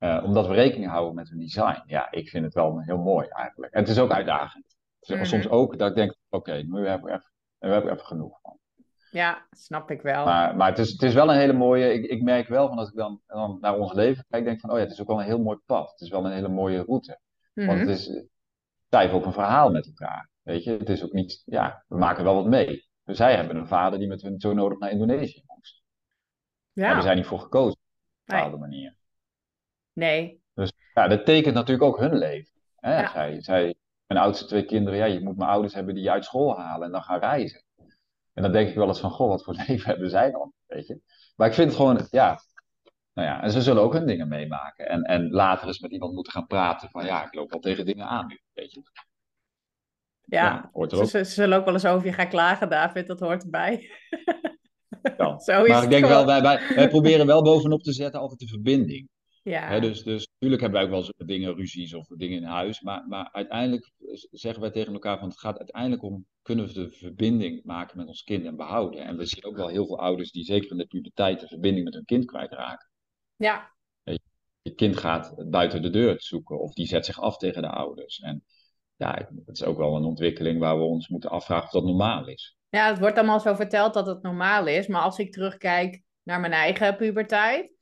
Uh, omdat we rekening houden met hun design. Ja, ik vind het wel heel mooi eigenlijk. En het is ook uitdagend. Het is soms ook dat ik denk, oké, nu hebben we even, nu hebben we even genoeg van. Ja, snap ik wel. Maar, maar het, is, het is wel een hele mooie. Ik, ik merk wel van als ik dan, dan naar ons leven kijk, denk van, oh ja, het is ook wel een heel mooi pad. Het is wel een hele mooie route. Want het mhm. is, schrijven ook een verhaal met elkaar. Weet je, het is ook niet, ja, we maken wel wat mee. Dus zij hebben een vader die met hun zo nodig naar Indonesië moest. Ja. Daar hebben zij niet voor gekozen, op een bepaalde manier. Nee. Dus ja, dat tekent natuurlijk ook hun leven. Hè? Ja. Zij, zij, mijn oudste twee kinderen, ja, je moet mijn ouders hebben die je uit school halen en dan gaan reizen. En dan denk ik wel eens van, goh, wat voor [LAUGHS] leven hebben zij dan? Weet je? Maar ik vind het gewoon, ja, nou ja, en ze zullen ook hun dingen meemaken. En, en later eens met iemand moeten gaan praten van, ja, ik loop wel tegen dingen aan nu, weet je. Ja, ze, ze, zullen ook wel eens over je gaan klagen, David, dat hoort erbij. Ja. [LAUGHS] Zo is maar ik denk wel, wij, wij, wij proberen wel bovenop te zetten altijd de verbinding. Ja. dus, dus natuurlijk hebben wij ook wel eens dingen, ruzies of dingen in huis. Maar, maar uiteindelijk zeggen wij tegen elkaar van het gaat uiteindelijk om kunnen we de verbinding maken met ons kind en behouden. En we zien ook wel heel veel ouders die zeker in de puberteit de verbinding met hun kind kwijtraken. Ja. Je kind gaat buiten de deur zoeken of die zet zich af tegen de ouders. En ja, het is ook wel een ontwikkeling waar we ons moeten afvragen of dat normaal is. Ja, het wordt allemaal zo verteld dat het normaal is. Maar als ik terugkijk naar mijn eigen puberteit.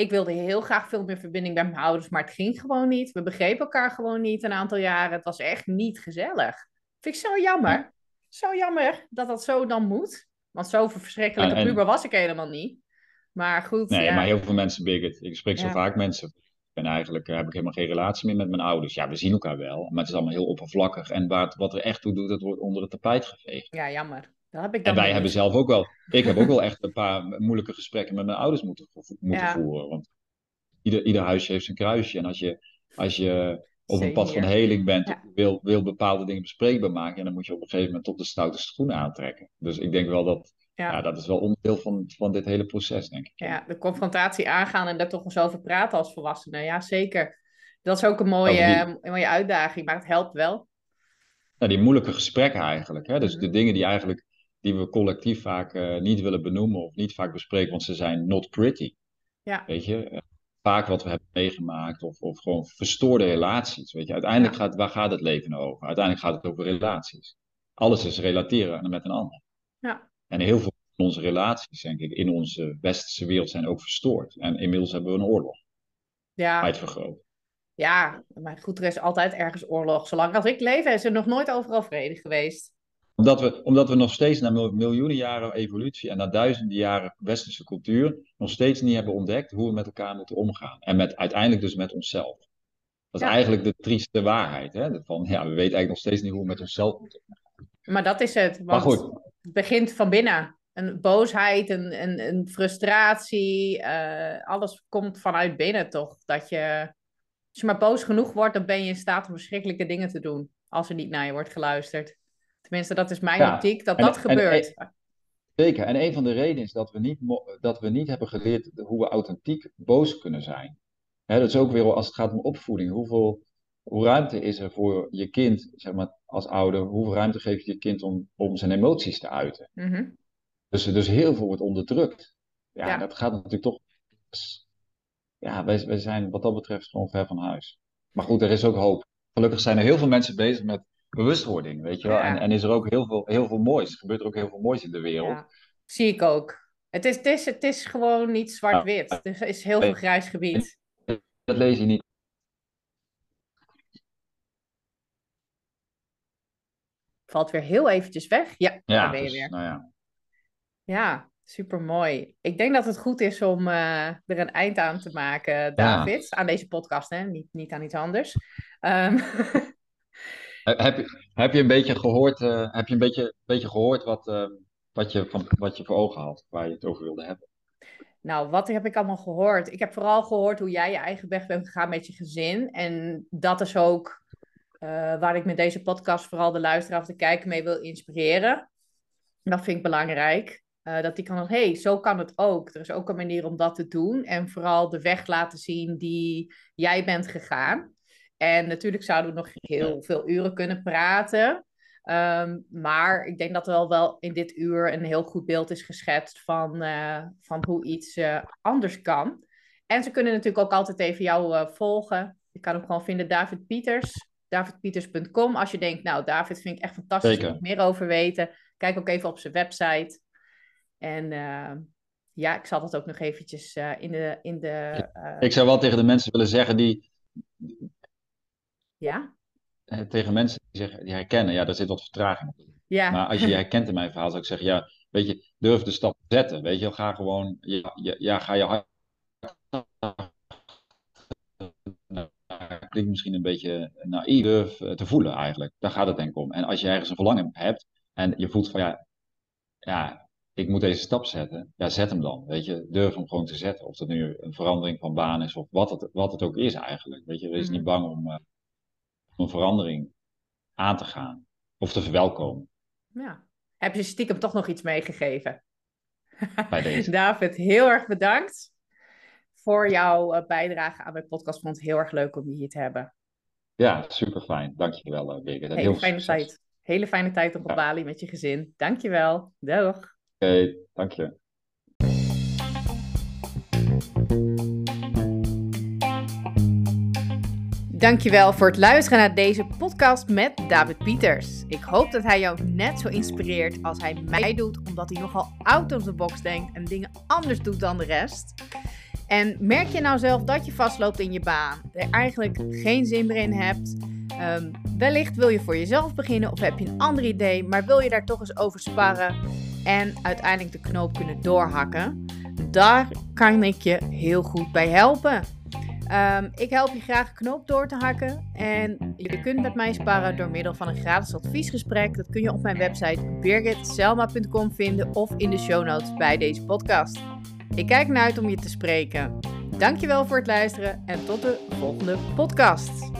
Ik wilde heel graag veel meer verbinding bij mijn ouders, maar het ging gewoon niet. We begrepen elkaar gewoon niet een aantal jaren. Het was echt niet gezellig. Vind ik zo jammer. Zo jammer dat dat zo dan moet. Want zo verschrikkelijke en, puber was ik helemaal niet. Maar goed. Nee, ja. maar heel veel mensen, Birgit. Ik spreek zo vaak mensen. En eigenlijk eh, heb ik helemaal geen relatie meer met mijn ouders. Ja, we zien elkaar wel, maar het is allemaal heel oppervlakkig. En wat, wat er echt toe doet, dat wordt onder het tapijt geveegd. Ja, jammer. Dat heb ik dan en wij hebben zelf ook wel. Ik heb ook wel echt een paar moeilijke gesprekken met mijn ouders moeten, moeten voeren. Want ieder, ieder huisje heeft zijn kruisje. En als je, als je op een pad van heling bent, wil, wil bepaalde dingen bespreekbaar maken. En dan moet je op een gegeven moment op de stoute schoenen aantrekken. Dus ik denk wel dat ja. dat is wel onderdeel van, van dit hele proces, denk ik. Ja, de confrontatie aangaan en daar toch eens over praten als volwassene. Ja, zeker. Dat is ook een mooie, die... mooie uitdaging, maar het helpt wel. die moeilijke gesprekken eigenlijk. Hè? Dus mhm. de dingen die eigenlijk die we collectief vaak uh, niet willen benoemen of niet vaak bespreken, want ze zijn not pretty. Ja. Weet je, eh, vaak wat we hebben meegemaakt of, of gewoon verstoorde relaties. Weet je, uiteindelijk gaat, waar gaat het leven nou over? Uiteindelijk gaat het over relaties. Alles is relateren met een ander. Ja. En heel veel van onze relaties, denk ik, in onze westerse wereld zijn ook verstoord. En inmiddels hebben we een oorlog. Ja. Uitvergroot. Ja, maar goed, er is altijd ergens oorlog. Zolang als ik leef, is er nog nooit overal vrede geweest. Omdat we, omdat we nog steeds na miljoenen jaren evolutie en na duizenden jaren westerse cultuur nog steeds niet hebben ontdekt hoe we met elkaar moeten omgaan. En met, uiteindelijk dus met onszelf. Dat is eigenlijk de trieste waarheid. Hè? Van, ja, we weten eigenlijk nog steeds niet hoe we met onszelf moeten omgaan. Maar dat is het. Want... Maar goed, het begint van binnen. Een boosheid, een, een, een frustratie, uh, alles komt vanuit binnen toch? Dat je, als je maar boos genoeg wordt, dan ben je in staat om verschrikkelijke dingen te doen. Als er niet naar je wordt geluisterd. Tenminste, dat is mijn ja. optiek, dat dat gebeurt. zeker, en een van de redenen is dat we niet, dat we niet hebben geleerd hoe we authentiek boos kunnen zijn. dat is ook weer als het gaat om opvoeding. Hoeveel hoe ruimte is er voor je kind, zeg maar, als ouder, hoeveel ruimte geef je je kind om, om zijn emoties te uiten? Mhm. dus, dus heel veel wordt onderdrukt. Ja, dat gaat natuurlijk toch. Ja, wij, wij zijn wat dat betreft gewoon ver van huis. Maar goed, er is ook hoop. Gelukkig zijn er heel veel mensen bezig met bewustwording, weet je wel. En, en is er ook heel veel, heel veel moois. Er gebeurt er ook heel veel moois in de wereld. Ja. Zie ik ook. Het is, het is, het is gewoon niet zwart-wit. Er is heel veel grijs gebied. Dat lees je niet valt weer heel eventjes weg. Ja, ja daar ben je dus, weer. Nou ja. ja, super mooi. Ik denk dat het goed is om uh, er een eind aan te maken, David. Aan deze podcast, hè? Niet, niet aan iets anders. Um... [LAUGHS] heb, je, heb je een beetje gehoord, uh, heb je een beetje, beetje gehoord wat, uh, wat, je van, wat je voor ogen had, waar je het over wilde hebben? Nou, wat heb ik allemaal gehoord? Ik heb vooral gehoord hoe jij je eigen weg bent gegaan met je gezin. En dat is ook uh, waar ik met deze podcast vooral de luisteraar of de kijker mee wil inspireren. Dat vind ik belangrijk. Dat die kan hé, hey, zo kan het ook. Er is ook een manier om dat te doen. En vooral de weg laten zien die jij bent gegaan. En natuurlijk zouden we nog heel veel uren kunnen praten. Ehm, maar ik denk dat er wel, wel in dit uur een heel goed beeld is geschetst van, uh, van hoe iets uh, anders kan. En ze kunnen natuurlijk ook altijd even jou uh, volgen. Je kan hem gewoon vinden, David Pieters, davidpieters.com. Als je denkt, nou, David vind ik echt fantastisch, ik meer over weten. Kijk ook even op zijn website. En ja, ik zal dat ook nog eventjes in de... In de ik zou wel tegen de mensen willen zeggen die... Ja? tegen mensen die, zeggen, die herkennen, ja, daar zit wat vertraging op. Ja. Maar als je je herkent in mijn verhaal, zou ik zeggen, ja, weet je, durf de stap te zetten. Weet je, ga gewoon, ja, ja, ga je hart. Klinkt misschien een beetje naïef, durf te voelen eigenlijk. Daar gaat het denk ik om. En als je ergens een verlangen hebt en je voelt van, ja, ja, ik moet deze stap zetten, ja, zet hem dan. Weet je, durf hem gewoon te zetten. Of dat nu een verandering van baan is of wat het, wat het ook is eigenlijk. Weet je, wees mm. niet bang om. Een verandering aan te gaan of te verwelkomen. Ja. Heb je stiekem toch nog iets meegegeven? Bij deze. [LAUGHS] David, heel erg bedankt voor jouw eh, bijdrage aan mijn podcast. Ik vond het heel erg leuk om je hier te hebben. Ja, super fijn. Dankjewel, uh, Birgit. Hele fijne tijd. Hele fijne tijd op Bali met je gezin. Dankjewel. Dag. Oké, okay, dank je. Dankjewel voor het luisteren naar deze podcast met David Pieters. Ik hoop dat hij jou net zo inspireert als hij mij doet, omdat hij nogal out of the box denkt en dingen anders doet dan de rest. En merk je nou zelf dat je vastloopt in je baan, er eigenlijk geen zin meer in hebt? Um, wellicht wil je voor jezelf beginnen of heb je een ander idee, maar wil je daar toch eens over sparren en uiteindelijk de knoop kunnen doorhakken? Daar kan ik je heel goed bij helpen. Um, ik help je graag knoop door te hakken. En je kunt met mij sparen door middel van een gratis adviesgesprek. Dat kun je op mijn website birgitselma.com vinden of in de show notes bij deze podcast. Ik kijk naar uit om je te spreken. Dankjewel voor het luisteren en tot de volgende podcast.